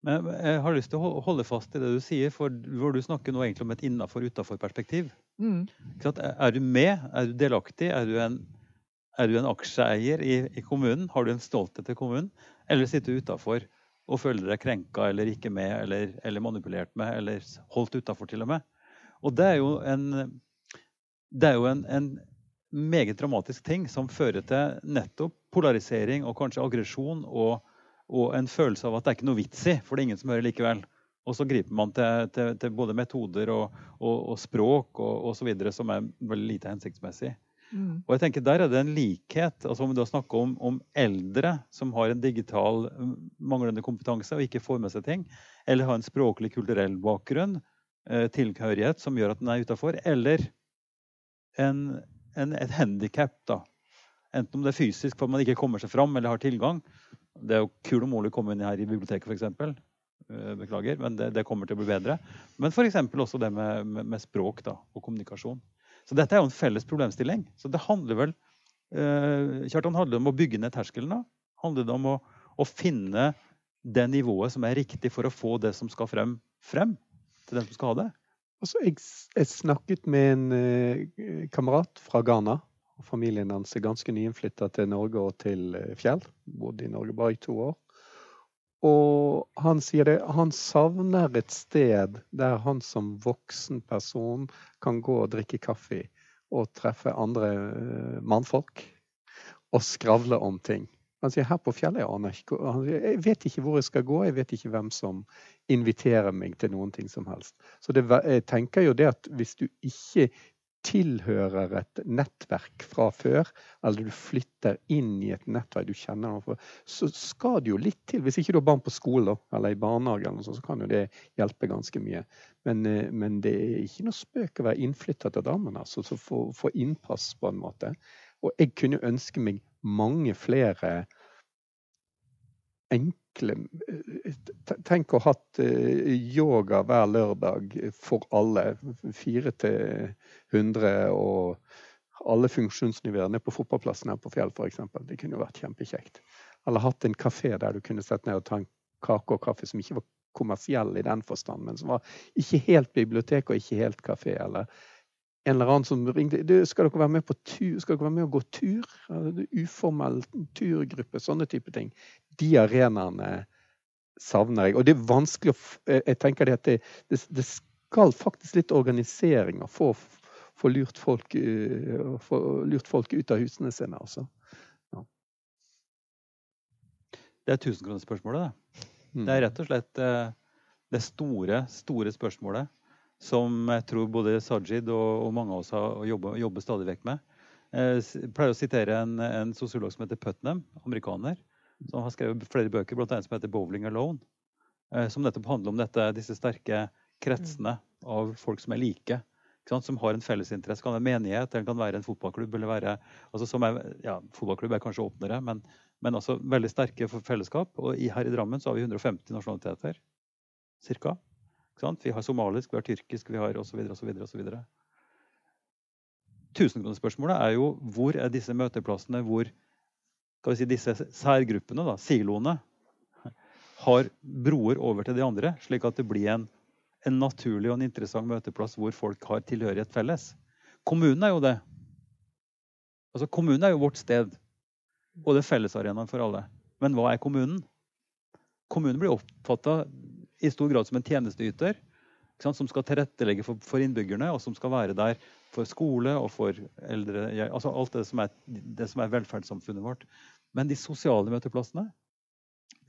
Men jeg har lyst til å holde fast i det du sier, for hvor du snakker nå egentlig om et innafor-utafor-perspektiv. Mm. Er du med? Er du delaktig? Er du en, er du en aksjeeier i, i, kommunen? Har du en stolthet til kommunen? Eller sitter du utafor og føler deg krenka eller ikke med eller, eller manipulert med eller holdt utafor til og med? Og det er jo en, det er jo en, en meget dramatisk ting som fører til nettopp polarisering og kanskje aggresjon og og en følelse av at det er ikke noe vits i, for det er ingen som hører likevel. Og så griper man til, til, til både metoder og, og, og språk og osv. som er veldig lite hensiktsmessig. Mm. Og jeg tenker Der er det en likhet. altså Om vi da snakker om, om, eldre som har en digital manglende kompetanse og ikke får med seg ting, eller har en språklig, kulturell bakgrunn, eh, tilhørighet som gjør at den er utafor, eller en, en, et handikap, Enten om det er fysisk for at man ikke kommer seg fram eller har tilgang, det er jo kul og mulig å komme inn her i biblioteket, f.eks. Eh, beklager, men det, det, kommer til å bli bedre. Men f.eks. også det med, med, med språk da, og kommunikasjon. Så dette er jo en felles problemstilling. Så det handler vel eh, Kjartan, handler det om å bygge ned terskelen? Handler det om å, å, finne det nivået som er riktig for å få det som skal frem, frem til den som skal ha det? Altså, jeg, jeg snakket med en eh, kamerat fra Ghana familien hans er ganske nyinnflytta til Norge og til eh, Fjell. Bodde i Norge bare i to år. Og han sier det, han savner et sted der han som voksen person kan gå og drikke kaffe og treffe andre eh, mannfolk og skravle om ting. Han sier her på fjellet jeg aner ikke Jeg vet ikke hvor jeg skal gå, jeg vet ikke hvem som inviterer meg til noen ting som helst. Så det, jeg tenker jo det at hvis du ikke tilhører et nettverk fra før, eller du flytter inn i et nettverk du kjenner noen så skal det jo litt til. Hvis ikke du har barn på skole eller i barnehage, eller sånt, så kan jo det hjelpe ganske mye. Men, eh, men det er ikke noe spøk å være innflytta til Drammen, altså, så få, få innpass på en måte. Og jeg kunne ønske meg mange flere enkle Tenk å ha hatt eh, yoga hver lørdag for alle. Fire til 100 og alle funksjonsnivåer nede på fotballplassen her på Fjell f.eks. Det kunne jo vært kjempekjekt. Eller hatt en kafé der du kunne sett ned og ta en kake og kaffe som ikke var kommersiell i den forstand, men som var ikke helt bibliotek og ikke helt kafé. Eller en eller annen som ringte du, 'Skal dere være med på tur? Skal dere være med og gå tur?' Uformell turgruppe, sånne type ting de arenaene savner jeg. Og det er vanskelig å Jeg tenker det at det, det, skal faktisk litt organisering å få, få, lurt folk, uh, få lurt folk ut av husene sine, altså. Ja. Det er tusenkronersspørsmålet, det. Mm. Det er rett og slett uh, det store, store spørsmålet som jeg tror både Sajid og, og mange av oss har jobber, jobber stadig vekk med. Jeg pleier å sitere en, en sosiolog som heter Putnam, amerikaner som har skrevet flere bøker, bl.a. som heter 'Bowling Alone'. Eh, som nettopp handler om dette, disse sterke kretsene av folk som er like. Som har en fellesinteresse. Kan være menighet, eller kan være en fotballklubb. eller være, altså som er, ja, Fotballklubb er kanskje åpnere, men, men også veldig sterke fellesskap. Og i, her i Drammen så har vi 150 nasjonaliteter. Cirka. Vi har somalisk, vi har tyrkisk, vi har osv. osv. osv. Tusenkronespørsmålet er jo hvor er disse møteplassene hvor skal vi si, disse særgruppene, da, siloene, har broer over til de andre, slik at det blir en, en naturlig og en interessant møteplass hvor folk har tilhørighet felles. Kommunen er jo det. Altså, kommunen er jo vårt sted. Og det er fellesarenaen for alle. Men hva er kommunen? Kommunen blir oppfatta i stor grad som en tjenesteyter som skal tilrettelegge for, for, innbyggerne, og som skal være der for skole og for eldre altså Alt det som, er, det som er velferdssamfunnet vårt. Men de sosiale møteplassene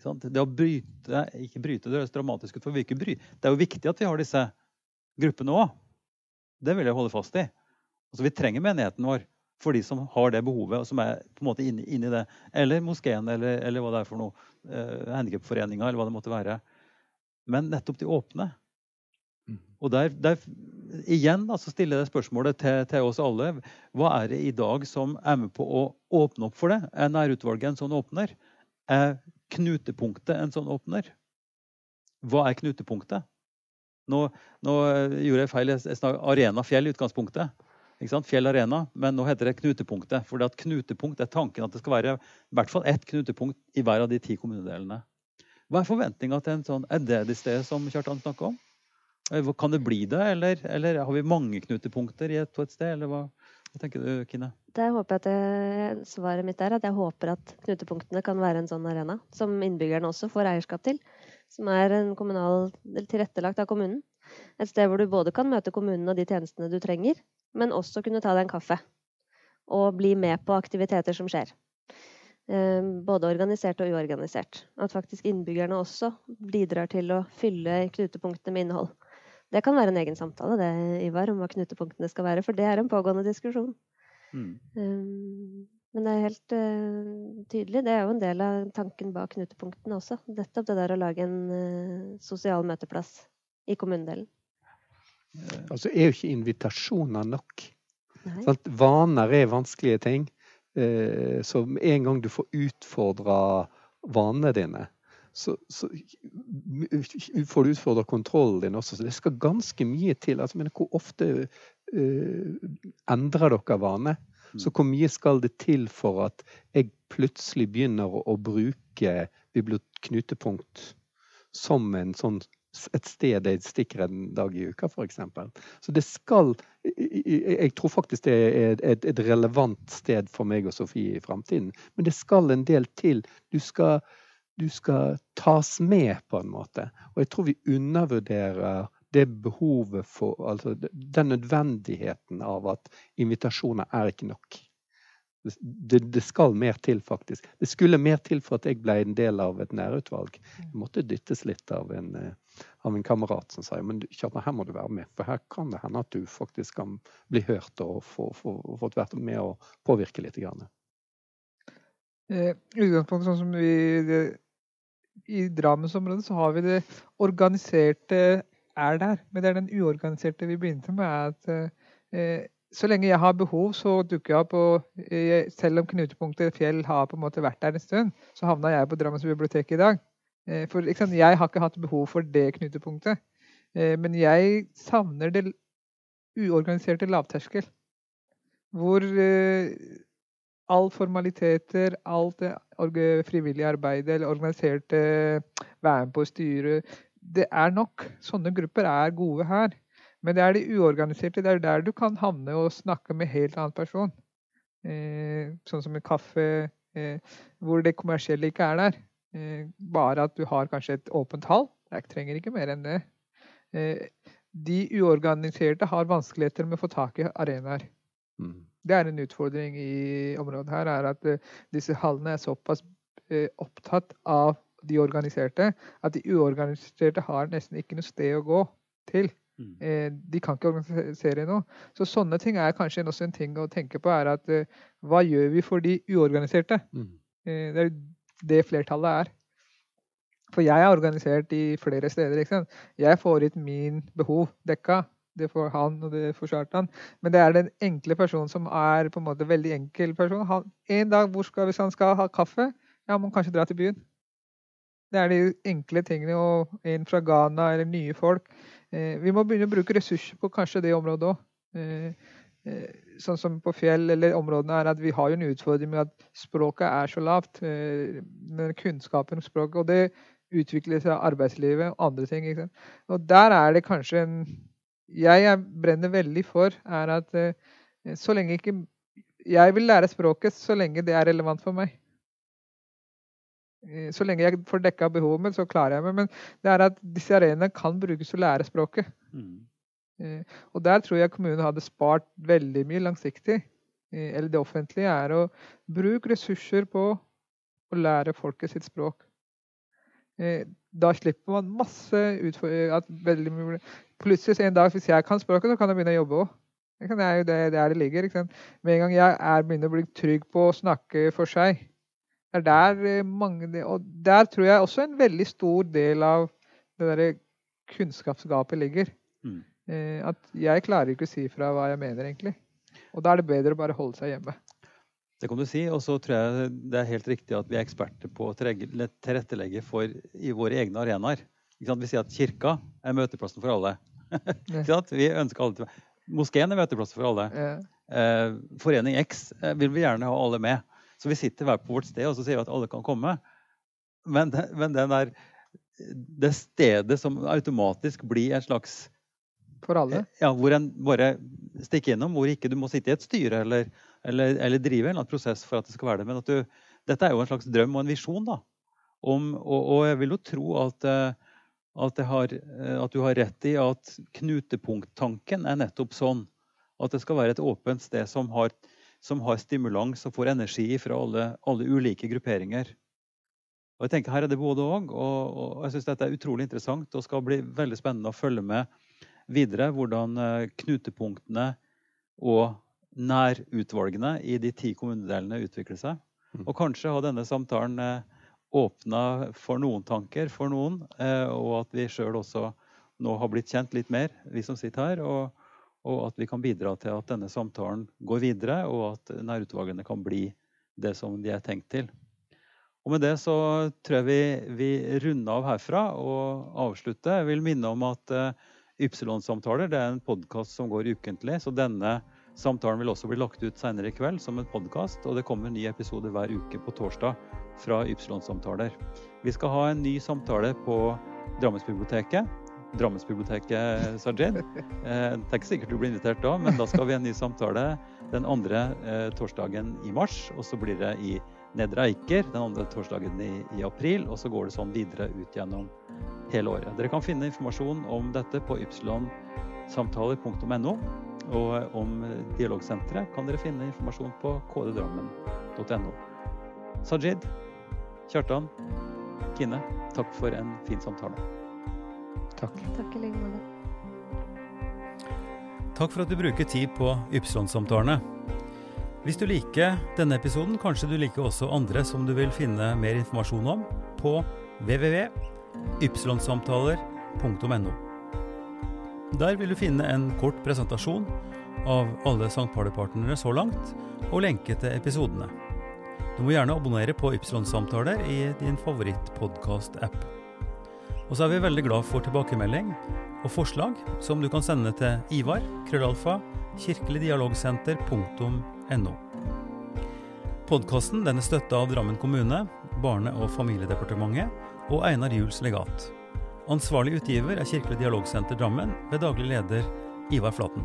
Det å bryte Ikke bryte, det høres dramatisk ut, for vi ikke bry. Det er jo viktig at vi har disse gruppene òg. Det vil jeg holde fast i. Altså, vi trenger menigheten vår for de som har det behovet, og som er på en måte inni, inni det. Eller moskeen, eller, eller, hva det er for noe. Eh, Handikapforeninga, eller hva det måtte være. Men nettopp de åpne. Og der, der igjen altså stiller jeg spørsmålet til, til, oss alle. Hva er det i dag som er med på å åpne opp for det? Er nærutvalget en sånn åpner? Er knutepunktet en sånn åpner? Hva er knutepunktet? Nå, nå gjorde jeg feil. Jeg snakket Arena Fjell i utgangspunktet. Fjell Arena, Men nå heter det Knutepunktet. For knutepunkt er tanken at det skal være i hvert fall ett knutepunkt i hver av de ti kommunedelene. Hva er forventninga til en sånn Er det det stedet som Kjartan snakker om? Eh, kan det bli det, eller, eller har vi mange knutepunkter i et, på et sted? Eller hva, hva tenker du, Kine? Det håper jeg at det, Svaret mitt er at jeg håper at knutepunktene kan være en sånn arena som innbyggerne også får eierskap til. Som er en kommunal, tilrettelagt av kommunen. Et sted hvor du både kan møte kommunen og de tjenestene du trenger, men også kunne ta deg en kaffe. Og bli med på aktiviteter som skjer. Eh, både organisert og uorganisert. At faktisk innbyggerne også bidrar til å fylle knutepunktene med innhold. Det kan være en egen samtale, det, Ivar, om hva knutepunktene skal være. For det er en pågående diskusjon. Mm. Um, men det er helt uh, tydelig. Det er jo en del av tanken bak knutepunktene også. Nettopp det der å lage en uh, sosial møteplass i kommunedelen. Altså er jo ikke invitasjoner nok. Sånn, vaner er vanskelige ting. Uh, så en gang du får utfordra vanene dine, så, så, får du utfordra kontrollen din også. Så det skal ganske mye til. Altså, men hvor ofte uh, endrer dere vane? Mm. Så hvor mye skal det til for at jeg plutselig begynner å, å bruke knutepunkt som en sånn et sted jeg stikker en dag i uka, f.eks. Så det skal Jeg tror faktisk det er et, et, relevant sted for meg og Sofie i framtiden. Men det skal en del til. Du skal, du skal tas med, på en måte. Og jeg tror vi undervurderer det behovet for Altså den nødvendigheten av at invitasjoner er ikke nok. Det, det, skal mer til, faktisk. Det skulle mer til for at jeg ble en del av et nærutvalg. Jeg måtte dyttes litt av en, eh, av en kamerat som sa men Kjartan, her må du være med. For her kan det hende at du faktisk kan bli hørt og få, få, få vært med og påvirke litt. Grann. Eh, utgangspunktet sånn som vi I Drammensområdet så har vi det organiserte er der. Men det er den uorganiserte vi begynte med. at eh, så lenge jeg har behov, så dukker jeg opp. Og eh, selv om knutepunktet Fjell har på en måte vært der en stund, så havna jeg på Drammens bibliotek i dag. Eh, for sant, jeg har ikke hatt behov for det knutepunktet. Eh, men jeg savner det uorganiserte lavterskel. Hvor all formaliteter, alt det frivillige arbeidet eller organiserte være på å styre, det er nok. Sånne grupper er gode her. Men det er de uorganiserte. Det er der du kan havne og snakke med helt annen person. Eh, sånn som en kaffe, eh, hvor det kommersielle ikke er der. Eh, bare at du har kanskje et åpent hall. Jeg trenger ikke mer enn det. Eh, de uorganiserte har vanskeligheter med å få tak i arenaer. Mm. Det er en utfordring i området her, er at uh, disse hallene er såpass uh, opptatt av de organiserte at de uorganiserte har nesten ikke noe sted å gå til. Mm. Eh, de kan ikke organisere noe. Så sånne ting er kanskje også en ting å tenke på. er at eh, Hva gjør vi for de uorganiserte? Mm. Eh, det er det flertallet er. For jeg er organisert i flere steder. ikke? Jeg får ut min behov dekka. Det får han, og det får Kjartan. Men det er den enkle personen som er på en måte veldig enkel person. Han, en dag hvor skal, hvis han skal ha kaffe, ja, må han kanskje dra til byen. Det er de enkle tingene. Og en fra Ghana eller nye folk. Eh, vi må begynne å bruke ressurser på kanskje det området òg. Eh, eh, sånn som på fjell eller områdene er at vi har jo en utfordring med at språket er så lavt. Eh, kunnskapen om språket. Og det utvikler seg arbeidslivet og andre ting. Og der er det kanskje en Jeg brenner veldig for, er at eh, så lenge ikke Jeg vil lære språket så lenge det er relevant for meg. Eh, så lenge jeg får dekka behovet mitt, så klarer jeg meg. Men det er at disse arenaene kan brukes til å lære språket. Mm. Eh, Og der tror jeg kommunen hadde spart veldig mye langsiktig. Eller det offentlige er å bruke ressurser på å lære folket sitt språk. Da slipper man masse utfordringer. Plutselig en dag, hvis jeg kan språket, så kan jeg begynne å jobbe òg. Det er jo det, det ligger. Ikke sant? Med en gang jeg er begynner å bli trygg på å snakke for seg, det er der eh, mange Og der tror jeg også en veldig stor del av det derre kunnskapsgapet ligger. Mm. Eh, At jeg klarer ikke å si fra hva jeg mener, egentlig. Og da er det bedre å bare holde seg hjemme. Det kan du si. Og så tror jeg det er helt riktig at vi er eksperter på å tilrettelegge for i våre egne arenaer. Vi sier at kirka er møteplassen for alle. Vi ønsker alle til Moskeen er møteplassen for alle. Eh, Eh, Forening X eh, vil vi gjerne ha alle med. Så vi sitter hver på vårt sted og så sier vi at alle kan komme. Men, men den der, det stedet som automatisk blir en slags For alle. ja, hvor en bare stikker innom, hvor ikke du må sitte i et styre eller, eller, eller drive en eller annen prosess for at det skal være det. Men du, dette er jo en slags drøm og en visjon. da. Om, og, og jeg vil jo tro at, eh, at, har, eh, at du har rett i at knutepunkttanken er nettopp sånn. At det skal være et åpent sted som har, som har stimulans og får energi fra alle, alle ulike grupperinger. Og jeg tenker Her er det både òg. Og, og jeg syns dette er utrolig interessant og skal bli veldig spennende å følge med videre hvordan eh, knutepunktene og nærutvalgene i de ti kommunedelene utvikler seg. Mm. Og kanskje har denne samtalen eh, åpna for noen tanker for noen, eh, og at vi sjøl også nå har blitt kjent litt mer, vi som sitter her. Og, og at vi kan bidra til at denne samtalen går videre, og at nærutvalgene kan bli det som de er tenkt til. Og med det så tror jeg vi, vi runder av herfra og avslutter. Jeg vil minne om at eh, Ypsilon-samtaler det er en podkast som går ukentlig. Så denne samtalen vil også bli lagt ut senere i kveld som en podkast. Og det kommer nye ny episode hver uke på torsdag fra Ypsilon-samtaler. Vi skal ha en ny samtale på Drammensbiblioteket. Drammensbiblioteket, Sajid. Eh, det er ikke sikkert du blir invitert da, men da skal vi ha en ny samtale den andre eh, torsdagen i mars. Og så blir det i Nedre Eiker den andre torsdagen i, i april. Og så går det sånn videre ut gjennom hele året. Dere kan finne informasjon om dette på ypsilonsamtaler.no. Og om Dialogsenteret kan dere finne informasjon på kddrammen.no. Sajid, Kjartan, Kine, takk for en fin samtale. Takk. Takk i like måte. Takk for at du bruker tid på Ypsilon-samtalene. Hvis du liker denne episoden, kanskje du liker også andre som du vil finne mer informasjon om på www.ypsilonsamtaler.no. Der vil du finne en kort presentasjon av alle St. Party-partnere så langt, og lenke til episodene. Du må gjerne abonnere på Ypsilon-samtaler i din favoritt-podkast-app. Og så er vi veldig glad for tilbakemelding og forslag som du kan sende til Ivar, krøllalfa, kirkeligdialogsenter.no. Podkasten er støtta av Drammen kommune, Barne- og familiedepartementet og Einar Juels legat. Ansvarlig utgiver er Kirkelig dialogsenter Drammen ved daglig leder Ivar Flaten.